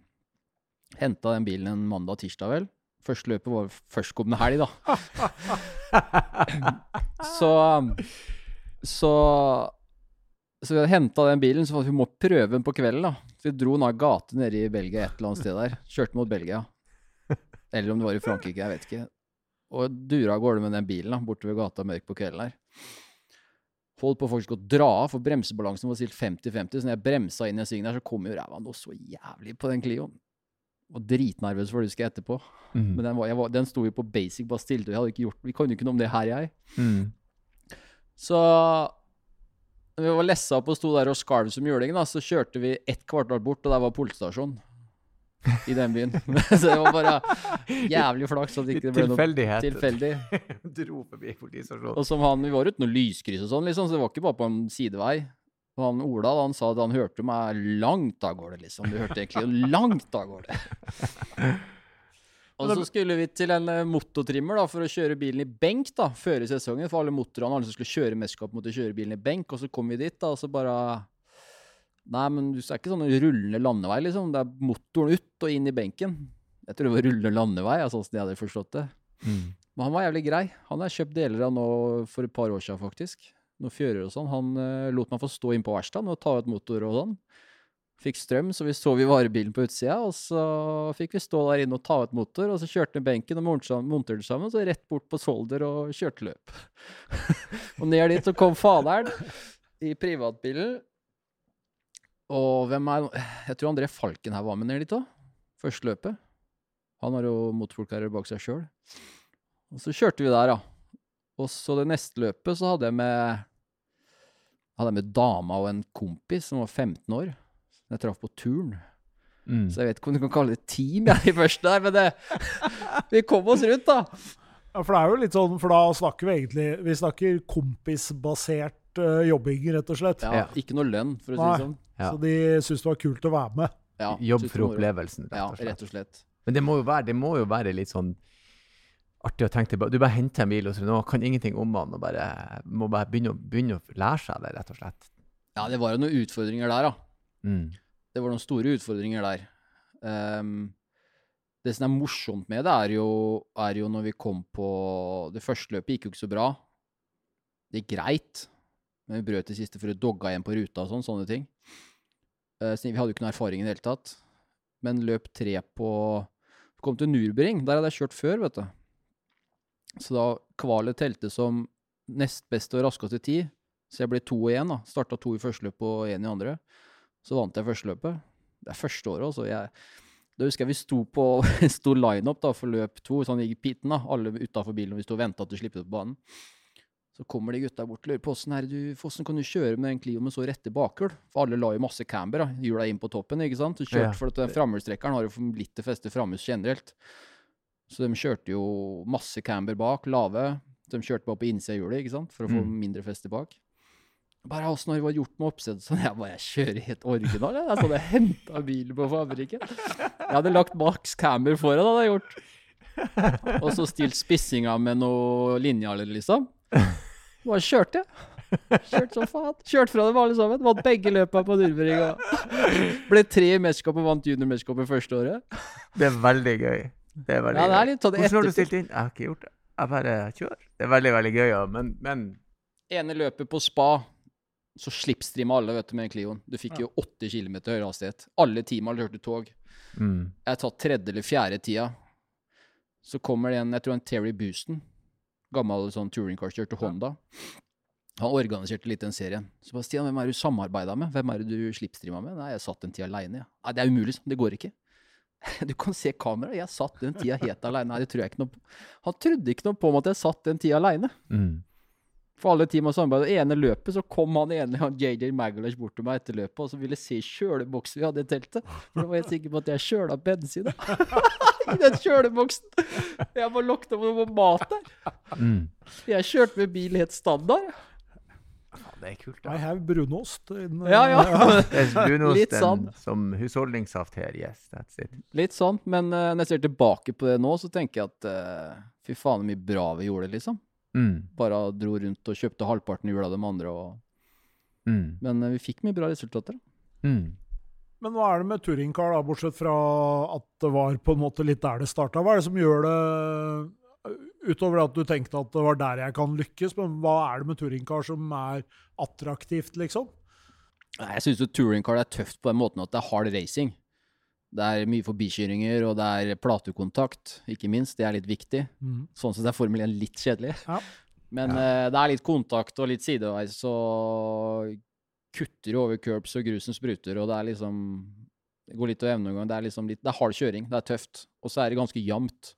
Henta den bilen en mandag-tirsdag, vel. Første løpet var førstkommende helg, da. så Så Så vi henta den bilen, så vi må prøve den på kvelden, da. Så vi dro ned av gate nede i Belgia et eller annet sted der. Kjørte mot Belgia. Eller om det var i Frankrike, jeg vet ikke. Og dura av gårde med den bilen da, bortover gata mørk på kvelden her. Holdt på faktisk å dra av, for bremsebalansen var stilt 50-50. Så når jeg bremsa inn i en sving der, så kom jo ræva noe så jævlig på den Clioen. Og dritnervøs for det husker jeg etterpå. Mm. Men den, var, var, den sto jo på basic, bare stilte. og Jeg hadde ikke gjort, vi kan jo ikke noe om det her, jeg. Mm. Så når vi var lessa opp og sto der og skalv som juling, da, så kjørte vi ett kvartal bort, og der var politistasjonen. I den byen. så det var bare jævlig flaks at det ikke ble noe tilfeldig. Dro forbi politistasjonen. Og som han, Vi var uten noe lyskryss og sånn, liksom, så det var ikke bare på en sidevei. Og han Ola han sa at han hørte meg langt av gårde, liksom. Du hørte egentlig langt av gårde. Og så skulle vi til en motortrimmer mototrimmer da, for å kjøre bilen i benk da, før i sesongen. For alle motorene alle som skulle kjøre mesterskap, måtte kjøre bilen i benk. Og så kom vi dit, da, og så bare Nei, men det er ikke sånn rullende landevei, liksom. Det er motoren ut og inn i benken. Jeg tror det var rullende landevei, altså, sånn som jeg hadde forstått det. Mm. Men han var jævlig grei. Han har jeg kjøpt deler av nå for et par år siden, faktisk. Noen fjører og sånn. Han uh, lot meg få stå inn på verkstedet og ta ut motor og sånn. Fikk strøm, så vi sov i varebilen på utsida. Og så fikk vi stå der inne og ta ut motor, og så kjørte han benken og monterte sammen- sammen, og så rett bort på Solder og kjørte løp. og ned dit så kom faderen i privatbilen. Og hvem er Jeg tror André Falken her var med ned litt òg. Første løpet. Han har jo motorfolkarriere bak seg sjøl. Og så kjørte vi der, da. Og så det neste løpet så hadde jeg med hadde jeg med dama og en kompis som var 15 år. Som Jeg traff på turn. Mm. Så jeg vet ikke om du kan kalle det team, jeg, i første der, men det, vi kom oss rundt, da. Ja, for det er jo litt sånn, for da snakker vi egentlig Vi snakker kompisbasert uh, jobbing, rett og slett. Ja, Ikke noe lønn, for å si det sånn. Ja. Så de syntes det var kult å være med. Ja, Jobb for opplevelsen, rett og slett. Ja, rett og slett. Men det må, jo være, det må jo være litt sånn artig å tenke tilbake. Du bare henter en bil, og så nå kan ingenting om han, og bare, må bare begynne, begynne, å lære seg det, rett og slett. Ja, det var jo noen utfordringer der, da. Mm. Det var noen store utfordringer der. Um, det som er morsomt med det, er jo, er jo, når vi kom på Det første løpet gikk jo ikke så bra. Det gikk greit, men vi brøt det siste for å dogga igjen på ruta og sånn, sånne ting. Uh, vi hadde jo ikke noe erfaring i det hele tatt. Men løp tre på Kom til Nurbring. Der hadde jeg kjørt før, vet du. Så da kvalet telte som nest beste og raskeste tid. Så jeg ble to og én. Starta to i første løp og én i andre. Så vant jeg første løpet. Det er første året, altså. Jeg, da husker jeg vi sto på sto lineup for løp to, sånn i piten, da, alle utafor bilen, og vi sto og venta til å slippe ut på banen. Så kommer de gutta bort og lurer på åssen kan du kjøre med en Clio med så rette bakhjul? For alle la jo masse camber, da, hjula inn på toppen, ikke sant? Du kjørte, ja. For at framhjulstrekkeren har jo for lite feste framhjul generelt. Så de kjørte jo masse camber bak, lave. De kjørte bare på innsida av hjulet, ikke sant, for å få mm. mindre feste bak. Bare åssen har det gjort med oppsett? Sånn, jeg bare jeg kjører helt original. Jeg, sånn, jeg henta bilen på fabrikken. Jeg hadde lagt Max Camber foran, hadde jeg gjort. Og så stilt spissinga med noe linjaler, liksom. Bare kjørte, jeg. Kjørt som faen. Kjørt fra dem alle sammen. Vant begge løpa på Nürnberg. Ble tre i mesterskapet og vant juniormesterskapet første året. Det er veldig gøy. Det er veldig ja, det er litt sånn Hvordan har du stilt inn? Jeg har ikke gjort det. Jeg bare kjører. Det er veldig, veldig gøy, ja. Men, men Ene løpet på spa så slipstreama alle vet du, med Clioen. Du fikk jo 80 km høyere hastighet. Alle teama kjørte tog. Mm. Jeg har tatt tredje eller fjerde tida. Så kommer det en, jeg tror en Terry Booston, gammel sånn touringcar, kjørte Honda. Han organiserte litt den serien. Så bare, Stian, hvem er det du samarbeida med? Hvem er det du slipstreama med? Nei, jeg satt en tid aleine. Ja. Nei, det er umulig, sånn. Det går ikke. Du kan se kameraet. Jeg satt den tida helt aleine. Nei, det tror jeg ikke noe på. Han trodde ikke noe på meg at jeg satt den tida aleine. Mm. For alle team og samarbeidet. Det ene løpet så kom han ene han JJ Magalash bort til meg etter løpet og så ville se kjøleboksen vi hadde i teltet. For da var jeg sikker på at jeg kjøla bensin i den kjøleboksen. Jeg bare lukta på noe mat der. Mm. Jeg kjørte med bil helt standard. det er kult. Da. I have brunost. In, ja, ja. Litt sånn. som husholdningssaft her. Yes, that's it. Litt sånn, men uh, når jeg ser tilbake på det nå, så tenker jeg at uh, fy faen så mye bra vi gjorde, liksom. Mm. Bare dro rundt og kjøpte halvparten i av de andre. Og... Mm. Men uh, vi fikk mye bra resultater. Mm. Men hva er det med touringcar, da, bortsett fra at det var på en måte litt der det starta? Hva er det som gjør det Utover at du tenkte at det var der jeg kan lykkes, men hva er det med touringcar som er attraktivt, liksom? Jeg syns touringcar er tøft på den måten at det er hard racing. Det er mye forbikjøringer, og det er platekontakt, ikke minst. Det er litt viktig. Mm. Sånn sett er Formel 1 litt kjedelig. Ja. Men ja. Uh, det er litt kontakt og litt sideveis, så kutter over curbs og grusen spruter, og det er liksom Det går litt å evne noen gang. Det er liksom litt Det er hard kjøring. Det er tøft. Og så er det ganske jevnt.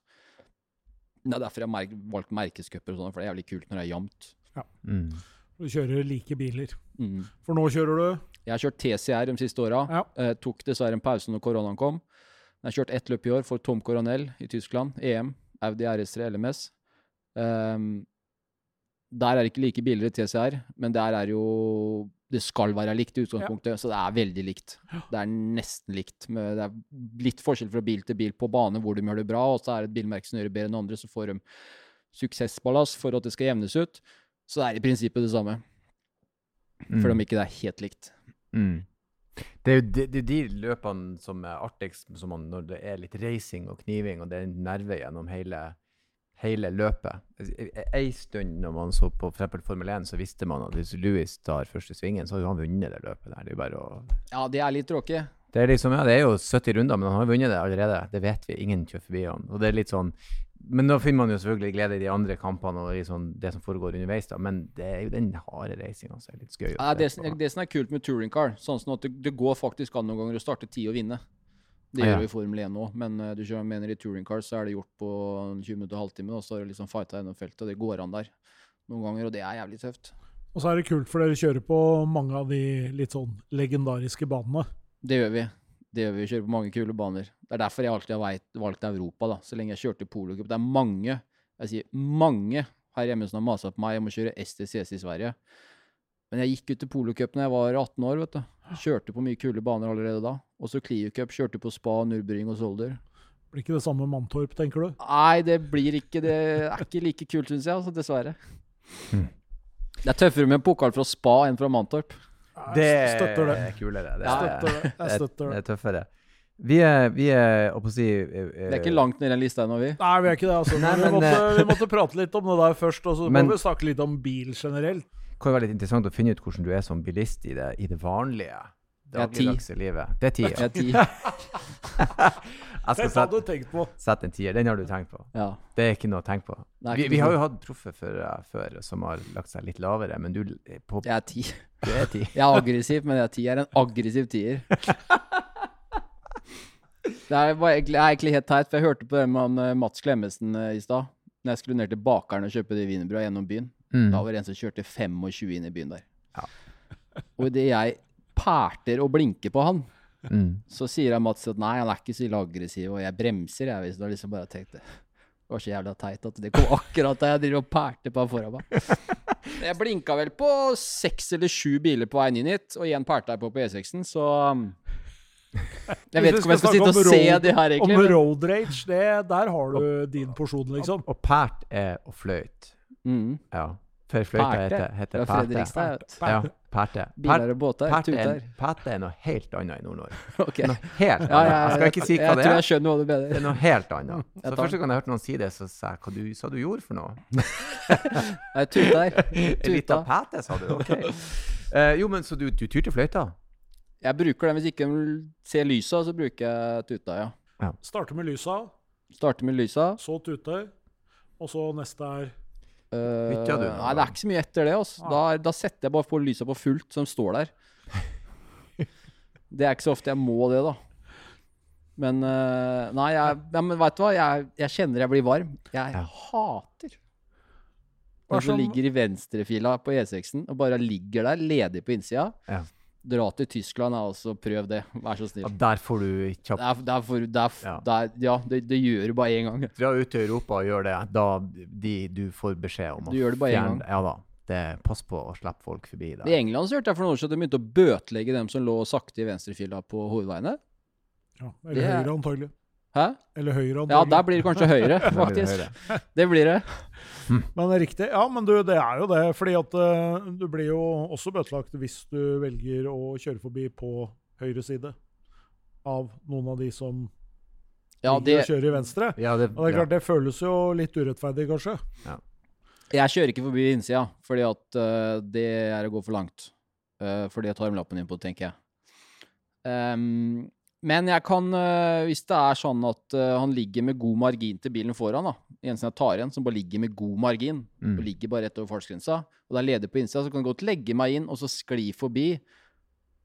Det er derfor jeg har valgt merkescuper og sånn, for det er jævlig kult når det er jevnt. Ja. Mm. Du kjører like biler. Mm. For nå kjører du jeg har kjørt TCR de siste åra. Ja. Eh, tok dessverre en pause når koronaen kom. Jeg har kjørt ett løp i år for Tom Coronel i Tyskland. EM. Audi RS3 LMS. Um, ehm, der er det ikke like biler i TCR, men der er jo Det skal være likt i utgangspunktet, ja. så det er veldig likt. Det er nesten likt. det er litt forskjell fra bil til bil på bane hvor de gjør det bra, og så er det et bilmerke som gjør det bedre enn andre, så får de suksessballast for at det skal jevnes ut. Så det er i prinsippet det samme. Mm. For om ikke det er helt likt. Mm. Det er jo de, de, de, løpene som er artigst som man, når det er litt racing og kniving, og det er nerve gjennom hele, hele løpet. En stund når man så på for Formel 1, så visste man at hvis Louis tar første svingen, så har han vunnet det løpet der. Det er bare å Ja, det er litt tråkig. Det er liksom, ja, det er jo 70 runder, men han har vunnet det allerede. Det vet vi. Ingen kjører forbi han. Og det er litt sånn men da finner man jo selvfølgelig glede i de andre kampene og i sånn, det som foregår underveis. da, Men det er jo den harde reisinga som er litt skøy. Ja, det, det, som er kult med touringcar, sånn at det, det, går faktisk an noen ganger å starte ti og vinne. Det gjør vi i Formel 1 òg, men uh, du mener i touringcar så er det gjort på 20 minutter og halvtime, og så har du liksom fighta gjennom feltet, og det går an der noen ganger, og det er jævlig tøft. Og så er det kult, for dere kjører på mange av de litt sånn legendariske banene. Det gjør vi. Det gjør vi. Vi kjører på mange kule baner. Det er derfor jeg alltid har valgt Europa, da. Så lenge jeg kjørte polocup. Det er mange, jeg sier mange, her hjemme som har masa på meg om å kjøre STCS i Sverige. Men jeg gikk ut til polocup da jeg var 18 år, vet du. Kjørte på mye kule baner allerede da. Og så Clio Cup. Kjørte på Spa, Nurbring og Solder. Blir ikke det samme med Mantorp, tenker du? Nei, det blir ikke Det er ikke like kult, syns jeg, altså, dessverre. Mm. Det er tøffere med en pokal fra Spa enn fra Mantorp. Det er kulere. Det er, støtter det. Jeg støtter det. Det er tøffere. Vi er, vi er å si uh, Det er ikke langt ned i den lista ennå, vi. Nei, vi er ikke det. altså. Nei, men, vi, måtte, vi, måtte, prate litt om det der først, og så må vi snakke litt om bil generelt. Det kan være litt interessant å finne ut hvordan du er som bilist i det, i det vanlige dagligdagse livet. Det er ti. Det er ti. Jeg skal sette, tenkt på. sette en tier. Den har du tenkt på. Ja. Det er ikke noe å tenke på. Vi, vi, har jo hatt proffe før, før, som har lagt seg litt lavere, men du på, Jeg er ti. Du er ti. jeg er aggressiv, men jeg er ti. Jeg er en aggressiv tier. Det er, egentlig, er egentlig helt teit, for jeg hørte på det med han, eh, Mats Klemmesen uh, i stad. Når jeg skulle ned til bakeren og kjøpe de wienerbrøda gjennom byen. Mm. Da var det en som kjørte 25 inn i byen der. Ja. og det jeg pærter og blinker på han, mm. så sier jeg Mats at nei, han er ikke så ille aggressiv, og jeg bremser, jeg, hvis du har liksom bare tenkt det. Det var så jævla teit at det kom akkurat da jeg driver og perter på han foran meg. Jeg blinka vel på seks eller sju biler på veien inn hit, og igjen pærte jeg på på E6-en, så um, jeg vet ikke om jeg skal sitte og road, se de her, egentlig. Om road rage, det, der har du din porsjon, liksom. Og, og pært er å fløyte. Mm. Ja. For fløyta heter, heter Fra Fredrikstad. Ja, perte. Biler og båter. Tuter. Perte er noe helt annet i Nord-Norge. Okay. Noe helt annet. Ja, ja, jeg skal ikke si hva jeg det er. Jeg tror jeg skjønner hva det bedre. Det er noe helt annet. Så første gang jeg hørte noen si det, så sa jeg hva du sa du gjorde for noe? jeg tuter. En lita pete, sa du? Ok. Uh, jo, men så du, du tyrte fløyta? Jeg bruker den hvis ikke de ser lysa, så bruker jeg tuta, ja. ja. Starter med lysa. Starter med lysa. Så tuter. Og så neste er Uh, nei, det er ikke så mye etter det. Altså. Da, da, setter jeg bare på lysa på fullt, som står der. det er ikke så ofte jeg må det, da. Men uh, Nei, jeg, ja, men vet du hva? Jeg, jeg, kjenner jeg blir varm. Jeg ja. hater når du ligger i venstrefila på E6-en og bare ligger der ledig på innsida. Ja. Dra til Tyskland og altså, prøv det. Vær så snill. Ja, der får du kjapt der, der får, der, ja. Der, ja, det, det, gjør du bare én gang. Dra ut til Europa og gjør det. Da de, du får beskjed om å Du gjør det bare en gang. Ja da. Det, pass på å slippe folk forbi der. I England så hørte jeg for noen år siden at de begynte å bøtelegge dem som lå sakte i venstrefila på hovedveiene. Ja, eller det, høyre, antagelig. Hæ? Eller høyre, antagelig. Ja, der blir det kanskje høyre, faktisk. det blir det er riktig. Ja, men du, det er jo det. fordi at uh, du blir jo også bøtelagt hvis du velger å kjøre forbi på høyre side av noen av de som ja, det, kjører i venstre. Ja, det, og det er klart, det føles jo litt urettferdig, kanskje. Ja. Jeg kjører ikke forbi innsida, fordi at uh, det er å gå for langt. Uh, fordi jeg tar med lappen inn tenker jeg. Um, men jeg kan, uh, hvis det er sånn at uh, han ligger med god margin til bilen foran, da, en som jeg tar igjen, som bare ligger med god margin, mm. og ligger bare rett over fartsgrensa, og det er ledig på innsida, så kan jeg godt legge meg inn og så skli forbi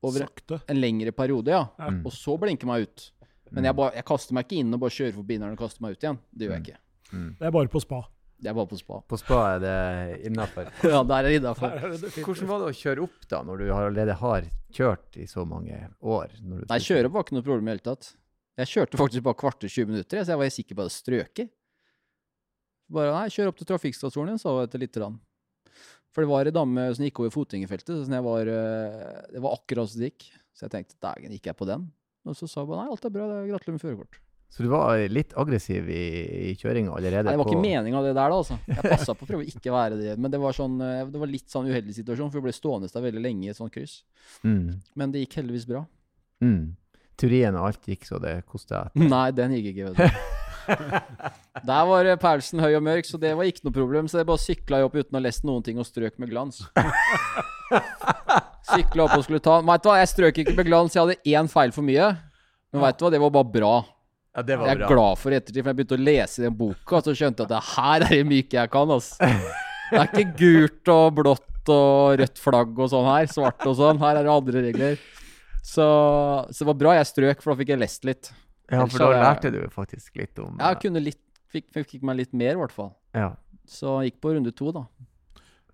over Sakte. en lengre periode, ja. Mm. Og så blinke meg ut. Men jeg, bare, jeg, kaster meg ikke inn og bare kjører forbi når han kaster meg ut igjen. Det gjør jeg mm. ikke. Mm. Det er bare på spa. Det er bare på spa. På spa er det innafor. ja, der er det innafor. Hvordan var det å kjøre opp da, når du allerede har kjørt i så mange år? Nei, kjøre opp var ikke noe problem i det hele tatt. Jeg kjørte faktisk bare kvarter 20 minutter, så jeg var sikker på det strøket. Bare nei, kjør opp til trafikkstasjonen, sa jeg etter lite grann. For det var ei dame som gikk over fotgjengerfeltet, så jeg var, eh, det var akkurat som det gikk. Så jeg tenkte dagen gikk jeg på den. Og så sa hun nei, alt er bra, gratulerer med førerkort. Så du var litt aggressiv i, i kjøringa allerede? Nei, det var ikke meninga det der, da. altså. Jeg passa på å prøve å ikke være det. Men det var, sånn, eh, det var litt sånn uheldig situasjon, for vi ble stående der veldig lenge i et sånt kryss. Mm. Men det gikk heldigvis bra. Mm. Teorien og alt gikk så det kosta? Nei, den gikk ikke. vet du. Der var Paulsen høy og mørk, så det var ikke noe problem. Så jeg bare sykla opp uten å ha lest noen ting og strøk med glans. Sykla opp og skulle ta Vet du hva, jeg strøk ikke med glans, jeg hadde én feil for mye. Men vet du hva, det var bare bra. Ja, det var jeg er bra. glad for ettertid, for jeg begynte å lese den boka, og så skjønte jeg at det her er det myke jeg kan. Altså. Det er ikke gult og blått og rødt flagg og sånn her. Svart og sånn. Her er det andre regler. Så, så, det var bra jeg strøk, for da fikk jeg lest litt. Ja, for da lærte du faktisk litt om Ja, jeg kunne litt, fikk, fikk meg litt mer, i hvert fall. Ja. Så jeg gikk på runde to, da.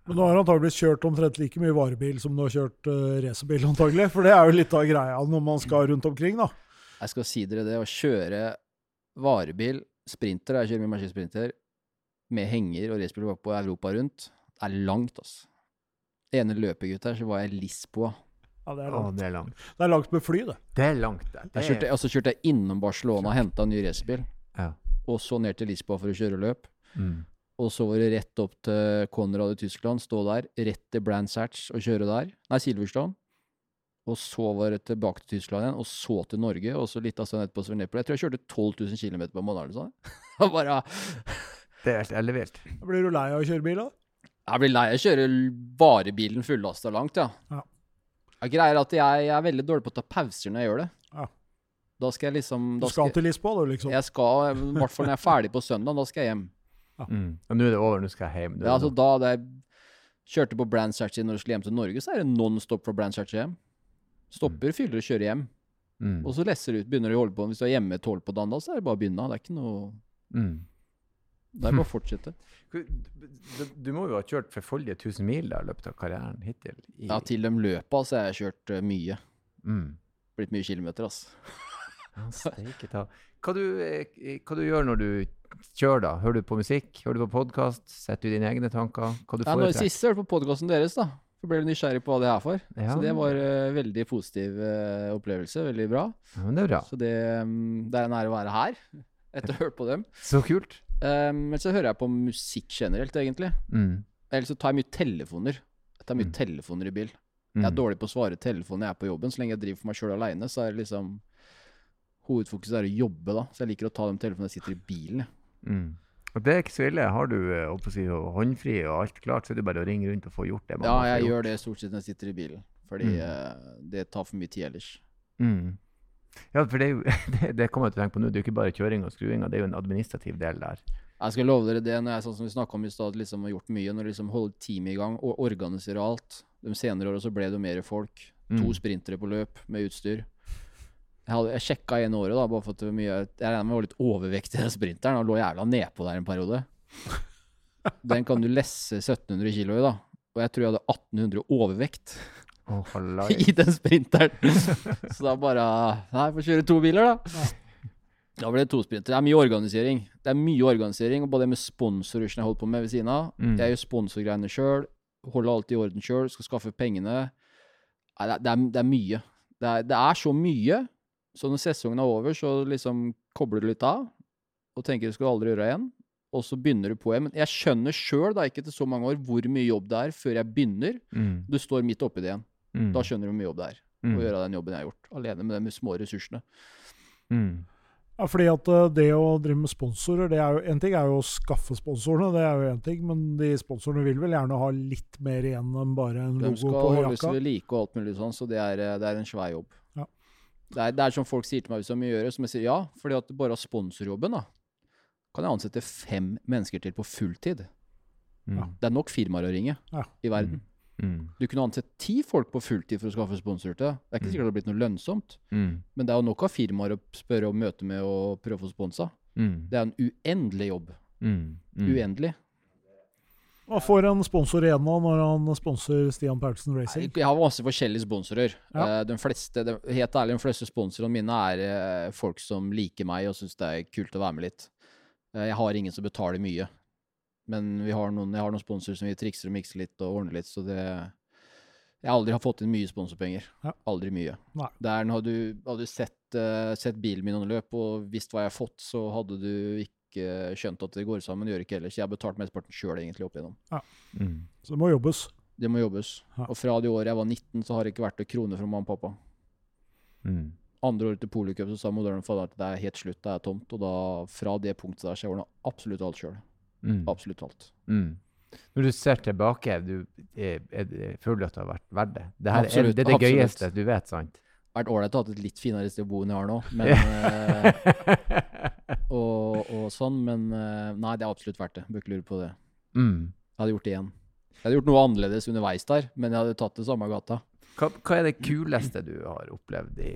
Men nå har han antakeligvis kjørt omtrent like mye varebil som du har kjørt uh, racerbil, antagelig. For det er jo litt av greia når man skal rundt omkring, da. Jeg skal si dere det, å kjøre varebil, sprinter, jeg kjører mye maskinsprinter, med henger og racerbil på Europa rundt, det er langt, altså. ene løpet, gutter, så var jeg Lisboa. Ja, det er Å, langt. det er langt. Det er langt med fly, det. Det er langt det. Det Jeg kjørte, er, og så kjørte jeg innom Barcelona og henta en ny racerbil, ja. og så ned til Lisboa for å kjøre løp. mm. Og så var det rett opp til Konrad i Tyskland, stå der. Rett til Brands Hatch og kjøre der. Nei, Silverstone. Og så var det tilbake til Tyskland igjen, og så til Norge. Og så litt av sånn etterpå. Jeg tror jeg kjørte 12 000 km på en måned eller sånn. Bare, Det er helt ellevilt. Blir du lei av å kjøre bil, da? jeg blir lei av å kjøre varebilen fullasta langt, ja. Ja. Jeg greier at jeg, jeg er veldig dårlig på å ta pauser når jeg gjør det. Ja. Da skal jeg liksom Du skal, skal til Lisboa, du, liksom? Jeg skal, i hvert fall når jeg er ferdig på søndag, da skal jeg hjem. Mm. Og nå er det over, nå skal jeg hjem. Ja, altså da da jeg kjørte på Brands Hatch når jeg skulle hjem til Norge, så er det non-stop fra Brands Hatch hjem. Stopper, fyller og kjører hjem. mm. Og så lesser du ut, begynner du å holde på. Hvis du er hjemme tolv på dagen, da, så er det bare å begynne. Det er ikke noe Mm. Det er bare å fortsette. Du, må jo ha kjørt forfoldige tusen mil da, i løpet av karrieren hittil. I, Ja, til de løpa så har jeg kjørt eh, mye. mm. Blitt mye kilometer, altså. Hva du, eh, hva du gjør når du kjører, da? Hører du på musikk? Hører du på podkast? Setter du dine egne tanker? Hva du Ja, nå foretrekker? Sist hørte på podkasten deres, da. Så ble du nysgjerrig på hva det er for. Ja. Så det var uh, veldig positiv uh, opplevelse. Veldig bra. Ja, men det er bra. Så det, um, det er en ære å være her etter å ha hørt på dem. Så kult. Um, men så hører jeg på musikk generelt, egentlig. Mm. Eller så tar jeg mye telefoner. Jeg tar mye Mm. telefoner i bil. Mm. Jeg er dårlig på å svare telefonen når jeg er på jobben. Så lenge jeg driver for meg sjøl aleine, så er det liksom Hovedfokuset er å jobbe, da. Så jeg liker å ta de telefonene jeg sitter i bilen. Mm. Det er ikke så ille. Har du eh, si, håndfri og alt klart, så er det bare å ringe rundt og få gjort det. man Ja, jeg gjør det stort sett når jeg sitter i bilen. Fordi Mm. eh, det tar for mye tid ellers. Mm. Ja, for det, det, det kommer jeg til å tenke på nå. Det er jo ikke bare kjøring og skruing, det er jo en administrativ del der. Jeg skal love dere det, når jeg sånn som vi snakka om i stad, liksom har gjort mye. Når du liksom holder teamet i gang og organiserer alt. De senere åra så ble det jo mer folk. To Mm. sprintere på løp med utstyr. Jeg, hadde, jeg sjekka en året, da, bare for at det var mye Jeg regna med jeg var litt overvektig i den sprinteren og lå jævla nedpå der en periode. Den kan du lesse 1700 kilo i, da. Og jeg tror jeg hadde 1800 overvekt oh, i den sprinteren. Så da bare Nei, får kjøre to biler, da. Da ble det to sprinter. Det er mye organisering. Det er mye organisering, og både det med sponsorrushen jeg holder på med ved siden av. Mm. Jeg gjør sponsorgreiene sjøl. Holder alt i orden sjøl. Skal skaffe pengene. Nei, det, det, er, det er mye. Det er, det er så mye. Så når sesongen er over, så liksom kobler du litt av. Og tenker du skal aldri gjøre igjen. Og så begynner du på igjen. Men jeg skjønner sjøl, da, ikke etter så mange år, hvor mye jobb det er før jeg begynner. Mm. Du står midt oppi det igjen. Mm. Da skjønner du hvor mye jobb det er Mm. å gjøre den jobben jeg har gjort, alene med de små ressursene. Mm. Ja, fordi at eh, det å drive med sponsorer, det er jo en ting er jo å skaffe sponsorene, det er jo en ting, men de sponsorene vil vel gjerne ha litt mer igjen enn bare en De logo skal på holdes jakka. ved like og alt mulig sånn, så det er, det er en svær jobb. Det, er, det er som folk sier til meg hvis de vil gjøre, som jeg sier ja, fordi at bare av sponsorjobben, da. Kan jeg ansette fem mennesker til på fulltid. Mm. Det er nok firmaer å ringe Ja. i verden. Mm. Du kunne ansett ti folk på fulltid for å skaffe sponsorer til deg. Det er ikke Mm. sikkert det har blitt noe lønnsomt, Mm. men det er jo nok av firmaer å spørre og møte med og prøve å få sponsa. Mm. Det er en uendelig jobb. Mm. Mm. Uendelig. Hva får en sponsor igjen nå når han sponser Stian Paulsen Racing? Jeg har masse forskjellige sponsorer. Ja. Eh, De fleste, de, helt ærlig, de fleste sponsorene mine er eh, folk som liker meg og syns det er kult å være med litt. Eh, Jeg har ingen som betaler mye. Men vi har noen, jeg har noen sponsorer som vi trikser og mikser litt og ordner litt, så det Jeg har aldri har fått inn mye sponsorpenger. Ja. Aldri mye. Nei. Der hadde du, hadde du sett, uh, sett bilen min under løp og visst hva jeg har fått, så hadde du ikke skjønt at det går sammen. Gjør ikke ellers. Jeg har betalt mesteparten sjøl egentlig opp igjennom. Mm. Så det må jobbes. Det må jobbes. Ja. Og fra det året jeg var 19, så har det ikke vært en krone fra mamma og pappa. Mm. Andre året til Policup så sa for at det er helt slutt, det er tomt. Og da, fra det punktet der, så jeg ordna absolutt alt sjøl. Mm. Absolutt alt. Mm. Når du ser tilbake, du, er, er, føler du at det har vært verdt det? Det, her, er, Absolutt, det er det absolutt. gøyeste du vet, sant? Vært ålreit å ha et litt finere sted å bo enn jeg har nå, men, eh, og, sånn, men eh, nei, det er absolutt verdt det. Bør ikke lure på det. mm. Jeg hadde gjort det igjen. Jeg hadde gjort noe annerledes underveis der, men jeg hadde tatt det samme gata. hva, hva er det kuleste du har opplevd i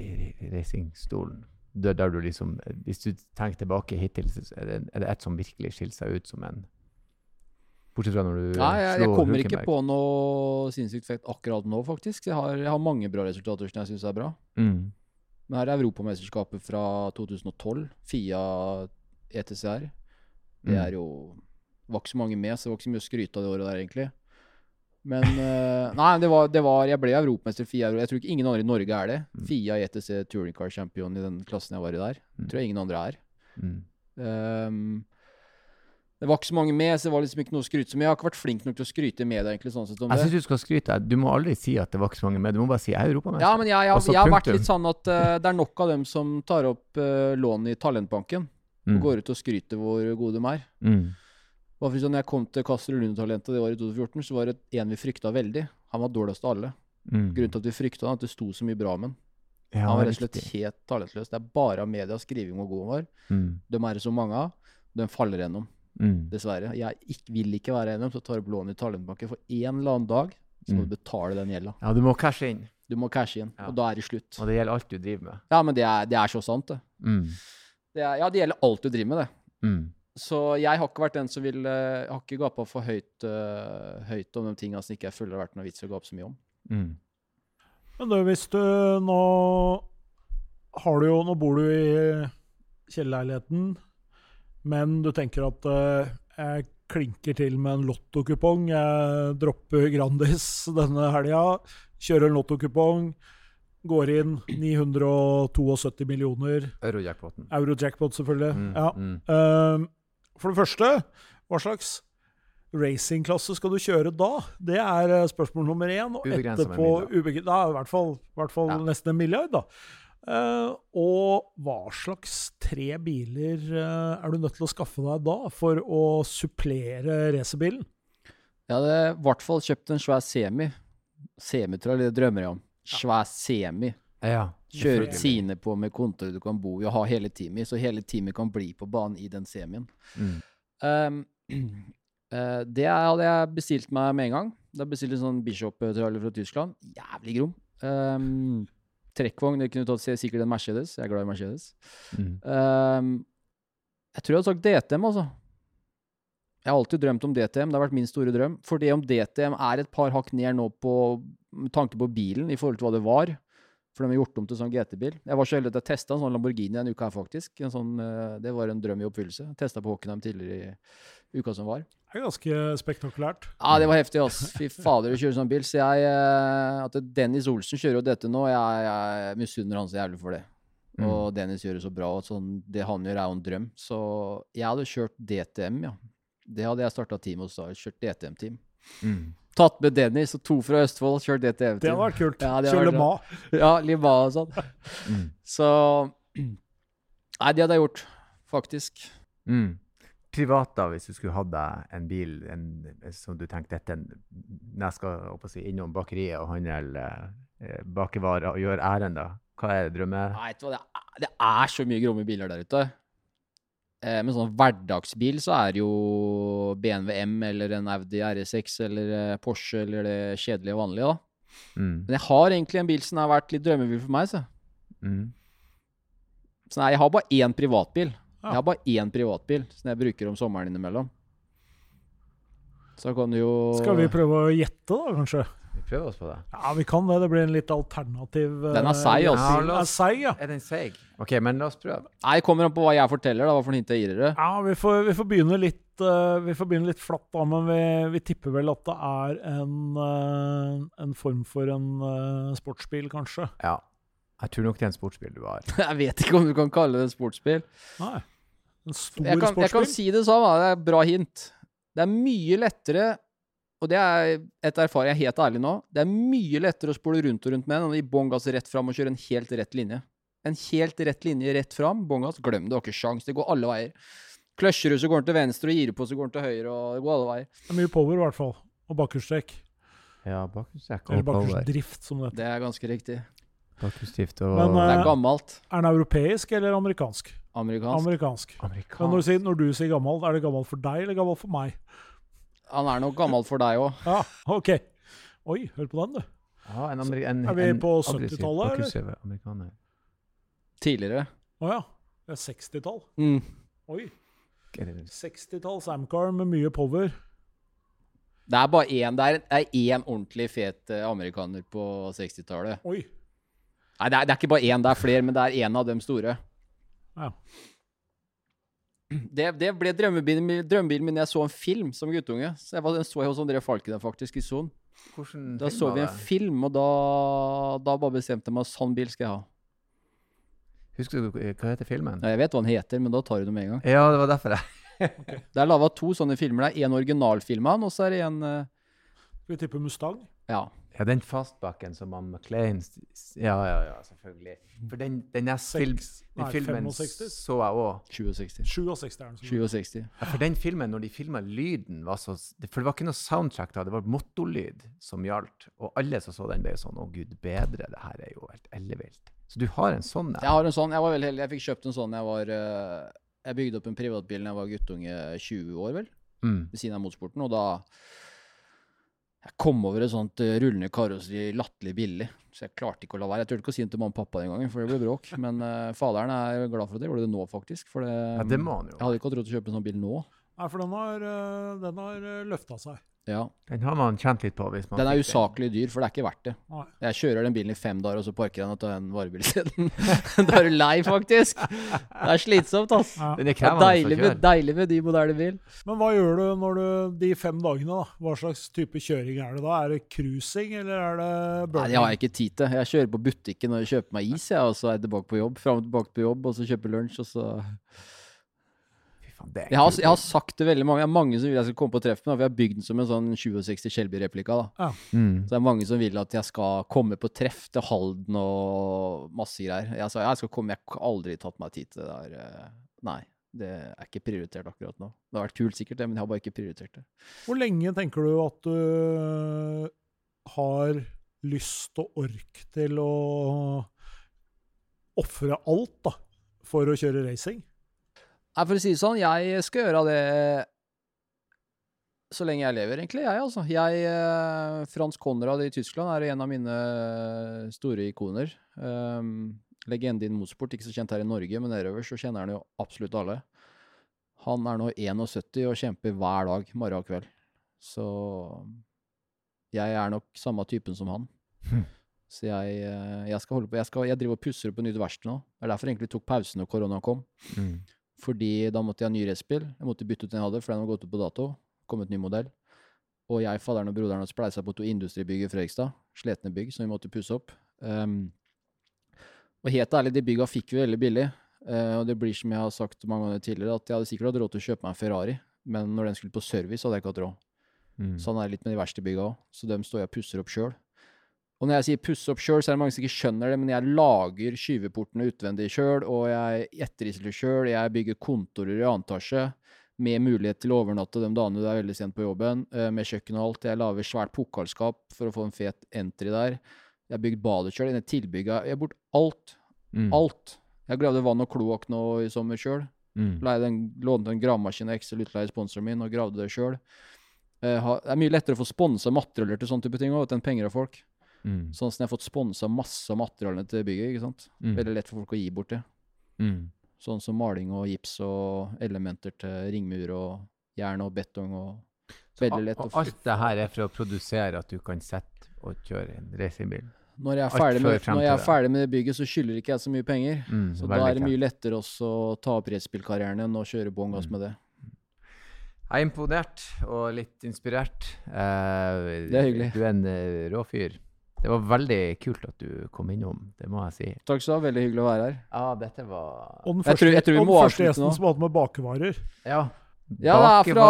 racingstolen? Der, der du liksom, hvis du tenker tilbake hittil, er det, er det et som virkelig skiller seg ut som en Bortsett fra når du Nei, jeg, jeg kommer ikke på noe sinnssykt fett akkurat nå, faktisk. Jeg har, jeg har mange bra resultater som jeg syns er bra. Mm. Men her er Europamesterskapet fra 2012, FIA ETCR. Det Mm. er jo var ikke så mange med, så det var ikke så mye å skryte av det året der, egentlig. Men eh, Nei, det var, det var Jeg ble europamester FIA. Jeg tror ikke ingen andre i Norge er det. Mm. FIA ETC Touring Car Champion i den klassen jeg var i der. Mm. Tror jeg ingen andre er. Mm. Um, det var ikke så mange med, så det var liksom ikke noe å skryte Men jeg har ikke vært flink nok til å skryte med det, egentlig. sånn sett om Jeg det. syns du skal skryte. Du må aldri si at det var ikke så mange med. Du må bare si 'jeg er europamester'. Ja, men jeg, jeg, jeg, jeg har vært litt sånn at uh, det er nok av dem som tar opp uh, lån i Talentbanken Mm. og går ut og skryter hvor gode de er. Mm. Bare for sånn, jeg kom til Castro Lund-talentet det året i 2014, så var det en vi frykta veldig. Han var dårligst av alle. Mm. Grunnen til at vi frykta han, at det sto så mye bra om han. Ja, han var rett og slett riktig. helt talentløs. Det er bare av media skriving hvor god han var. Mm. De er det så mange av. De faller gjennom, Mm. dessverre. Jeg ikke, vil ikke være en av dem som tar opp lån i Talentbanken. For en eller annen dag så må Mm. du betale den gjelda. Ja, du må cashe inn. Du må cashe inn, Ja. og da er det slutt. Og det gjelder alt du driver med. Ja, men det er, det er så sant, det. Det er, ja, det gjelder alt du driver med, det. Mm. Så jeg har ikke vært den som vil Jeg Har ikke gapa for høyt, uh, høyt om de tinga som ikke jeg føler har vært noe vits i å gape så mye om. Mm. Men du, hvis du nå har du jo Nå bor du i kjellerleiligheten, men du tenker at uh, jeg klinker til med en lottokupong. Jeg dropper Grandis denne helga, kjører en lottokupong, går inn 972 millioner. Eurojackpoten. Eurojackpot, selvfølgelig. Mm. Ja. Mm. Uh, for det første, hva slags racingklasse skal du kjøre da? Det er eh, spørsmål nummer én. Og Ubegrenset etterpå midler. ubegrenset Da er det i hvert fall, hvert fall Ja. nesten en milliard, da. Uh, og hva slags tre biler uh, er du nødt til å skaffe deg da, for å supplere racerbilen? Jeg hadde i hvert fall kjøpt en svær semi. Semitrall, det drømmer jeg om. Svær semi. Ja. Kjøre sine på med kontor du kan bo i, og ha hele teamet så hele teamet kan bli på banen i den semien. Mm. Um, uh, det hadde jeg bestilt meg med en gang. Da bestilte jeg en sånn Bishop-trailer fra Tyskland. Jævlig grom. Um, trekkvogn. Det kunne tatt se- sikkert en Mercedes. Jeg er glad i Mercedes. Mm. Um, jeg tror jeg hadde sagt DTM, altså. Jeg har alltid drømt om DTM. Det har vært min store drøm. For det om DTM er et par hakk ned nå på, med tanke på bilen i forhold til hva det var. For de har gjort om til sånn GT-bil. Jeg var så heldig at jeg testa en sånn Lamborghini en uke her, faktisk. En sånn, eh, det var en drøm i oppfyllelse. Testa på Hockenheim tidligere i uka som var. Det er ganske spektakulært. Ja, det var heftig, ass. Fy fader, å kjøre sånn bil. Så jeg eh, At Dennis Olsen kjører jo dette nå, jeg, jeg misunner han så jævlig for det. Mm. Og Dennis gjør det så bra. Og sånn, det han gjør, er jo en drøm. Så jeg hadde kjørt DTM, ja. Det hadde jeg starta team hos da. Kjørt DTM-team. Mm. Tatt med Dennis og to fra Østfold, kjørt det til eventyr. Det hadde vært kult. Ja, det Kjøre Lima. Ja, Lima og sånn. Mm. Så Nei, det hadde jeg gjort, faktisk. Mm. Privat, da, hvis du skulle hatt deg en bil en, som du tenkte dette en- Når jeg skal si, innom bakeriet og handle eh, bakevarer og gjøre ærend, da. Hva er drømmen? Nei, det er så mye gromme biler der ute. Eh, men sånn hverdagsbil så er det jo BMW M eller en Audi RS6 eller eh, Porsche eller det kjedelige vanlige, da. Mm. Men jeg har egentlig en bil som har vært litt drømmebil for meg, så. Mm. Så nei, jeg har bare én privatbil. Ja. Jeg har bare én privatbil som jeg bruker om sommeren innimellom. Så kan du jo Skal vi prøve å gjette, da, kanskje? Vi prøver oss på det. Ja, vi kan det. Det blir en litt alternativ eh, Den er seig, altså. Ja, er seg, seig, ja. Er den seig? OK, men la oss prøve. Nei, kommer an på hva jeg forteller, da. Hva for hint jeg gir dere. Ja, vi får, vi får begynne litt eh, Vi får begynne litt flatt, da, men vi, vi tipper vel at det er en, eh, en form for en sportsbil, kanskje. Ja. Jeg tror nok det er en sportsbil du har. Jeg vet ikke om du kan kalle det en sportsbil. Nei. En stor Jeg kan, jeg kan si det sånn, da. det er et bra hint. Det er mye lettere, og det er et erfaring jeg er helt ærlig nå, det er mye lettere å spole rundt og rundt med enn å gi bånn gass rett fram og kjøre en helt rett linje. En helt rett linje rett fram, bånn gass, glem det, du har ikke sjans. Det går alle veier. Kløsjer du, så går den til venstre, og gir du på, så går den til høyre, og det går alle veier. Det er mye power, i hvert fall. Og bakhjulstrekk. Ja, bakhjulstrekk Eller og power. bakhjulsdrift, som det heter. Det er ganske riktig. Bakhjulsdrift og Men, Det eh, er gammelt. Er den europeisk eller amerikansk? Amerikansk. Amerikansk. Men når du, sier, når du sier gammel, er det gammel for deg eller gammel for meg? Han er nok gammel for deg òg. Ja, OK. Oi, hør på den, du. Ja, en en, Er vi på 70-tallet, eller? amerikaner. Tidligere. Å ja. Det er 60-tall. Mm. Oi. Er 60-tall Samcar med mye power. Det er bare én Det er én ordentlig fet eh, amerikaner på 60-tallet. Oi. Nei, det er, det er, ikke bare én, det er flere, men det er én av dem store. Ja. Det, det ble drømmebilen, drømmebilen min jeg så en film som guttunge. Så jeg var, Den så jeg hos André Falken faktisk, i Son. Da så vi en film, og da, da bare bestemte jeg meg sånn bil skal jeg ha. Husker du hva heter filmen? Ja, jeg vet hva den heter, men da tar du det med en gang. Ja, det var derfor jeg okay. Det er laga to sånne filmer. Det er en originalfilm av den, og så er det en uh... Skal vi tippe Mustang? Ja. Ja, den fastbacken som han McLean Ja, ja, ja, selvfølgelig. For den, den, film, den filmen 65. så jeg òg. 67. 67 er den som 67. Ja, for den filmen, når de filma lyden var så For det var ikke noe soundtrack da, det var motorlyd som gjaldt. Og alle som så den, ble sånn Å, gud bedre, det her er jo helt ellevilt. Så du har en sånn? Jeg har en sånn. Jeg var veldig heldig. Jeg fikk kjøpt en sånn jeg var uh, Jeg bygde opp en privatbil da jeg var guttunge 20 år, vel. Mm. Ved siden av motorsporten. Og da jeg kom over et sånt uh, rullende karosseri latterlig billig. Så jeg klarte ikke å la være. Jeg turte ikke å si det til mamma og pappa den gangen, for det ble bråk. Men uh, faderen er glad for at jeg gjorde det nå, faktisk. For det, ja, det må han jo. Jeg hadde ikke hatt råd til å kjøpe en sånn bil nå. Nei, for den har, uh, den har løfta seg. Ja. Den har man kjent litt på. hvis man Den er usaklig dyr, for det er ikke verdt det. Jeg kjører den bilen i fem dager, og så parker jeg den og tar en varebil isteden. da er du lei, faktisk. Det er slitsomt, ass. Ja. Den er krevende deilig, med, deilig med de moderne bil. Men hva gjør du når du de fem dagene, da? Hva slags type kjøring er det da? Er det cruising, eller er det burning? Nei, det har jeg ikke tid til. Jeg kjører på butikken og kjøper meg is, jeg, og så er jeg tilbake på jobb. Fram og tilbake på jobb, og så kjøper lunsj, og så jeg har, jeg har, sagt det veldig mange. Det er mange som vil jeg skal komme på treff med. For jeg har bygd den som en sånn 2060 Skjelby-replika. Ja. Mm. Så det er mange som vil at jeg skal komme på treff til Halden og masse greier. Jeg sa jeg skal komme, jeg har aldri tatt meg tid til det der. Eh, nei, det er ikke prioritert akkurat nå. Det har vært kult sikkert, det, men jeg har bare ikke prioritert det. Hvor lenge tenker du at du har lyst og ork til å ofre alt da, for å kjøre racing? Nei, for å si det sånn, jeg skal gjøre det så lenge jeg lever, egentlig. Jeg, altså. Jeg, eh, Frans Konrad i Tyskland er en av mine store ikoner. Um, legende innen motorsport, ikke så kjent her i Norge, men nedover så kjenner han jo absolutt alle. Han er nå 71 og kjemper hver dag, morgen og kveld. Så jeg er nok samme typen som han. Hm. Så jeg, eh, jeg, skal holde på. Jeg, skal, jeg driver og pusser opp et nytt verksted nå. Det er derfor jeg egentlig tok pausen når korona kom. Mm. Fordi da måtte jeg ha ny racerbil. Jeg måtte bytte ut den jeg hadde, for den var gått ut på dato. Kommet ny modell. Og jeg, fadderen og broderen spleisa på to industribygg i Fredrikstad. Sletne bygg som vi måtte pusse opp. Um, og helt ærlig, de bygga fikk vi veldig billig. Uh, og det blir som jeg har sagt mange ganger tidligere, at jeg hadde sikkert hatt råd til å kjøpe meg en Ferrari, men når den skulle på service, hadde jeg ikke hatt råd. Mm. Sånn er det litt med de verste bygga òg. Så dem står jeg og pusser opp sjøl. Og når jeg sier pusse opp sjøl, så er det mange som ikke skjønner det, men jeg lager skyveportene utvendig sjøl, og jeg etterisler sjøl, jeg bygger kontorer i annen etasje med mulighet til å overnatte de dagene du er veldig sent på jobben, eh, med kjøkken og alt. Jeg lager svært pokalskap for å få en fet entry der. Jeg har bygd badet sjøl, inne i tilbygga. Jeg har bort alt. Mm. Alt. Jeg gravde vann og kloakk nå i sommer sjøl. Mm. Lånte en gravemaskin av Excel utleie sponsoren min og gravde det sjøl. Eh, det er mye lettere å få sponsa materialer til sånne type ting enn penger av folk. Mm. Sånn som jeg har fått sponsa masse av materialene til bygget. ikke sant? Mm. Veldig lett for folk å gi bort det. Mm. Sånn som maling og gips og elementer til ringmur og jern og betong. og veldig lett. Og alt det her er for å produsere at du kan sette og kjøre en racingbil? Når jeg, er ferdig med, når jeg er ferdig med det bygget, så skylder ikke jeg så mye penger. Mm, så da er det mye lettere også å ta opp racerbilkarrieren enn å kjøre bånn gass mm. med det. Jeg er imponert og litt inspirert. Uh, det er hyggelig. Du er en uh, rå fyr. Det var veldig kult at du kom innom, det må jeg si. Takk skal du ha. Veldig hyggelig å være her. Ja, dette var Og den første, jeg tror, jeg tror første gjesten som hadde med bakevarer. Ja. Ja, det er fra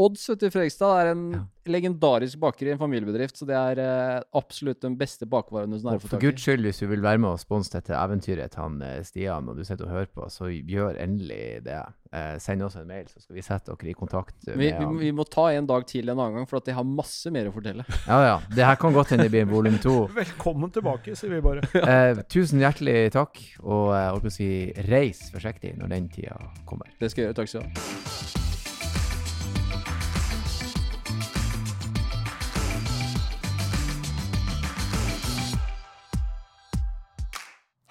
Odds vet du, Fredrikstad. Det er en ja. legendarisk baker i en familiebedrift. Så det er eh, absolutt den beste bakevaren du For guds skyld, hvis du vil være med og sponse dette eventyret til han eh, Stian, og du sitter og hører på, så gjør endelig det. Eh, send oss en mail, så skal vi sette dere i kontakt med vi, vi, vi, må ta en dag til en annen gang, for at jeg har masse mer å fortelle. Ja, ja. Det her kan godt hende det blir volum to. Velkommen tilbake, sier vi bare. eh, tusen hjertelig takk, og jeg holdt på å si reis forsiktig når den tida kommer. Det skal jeg gjøre. Takk skal du ha.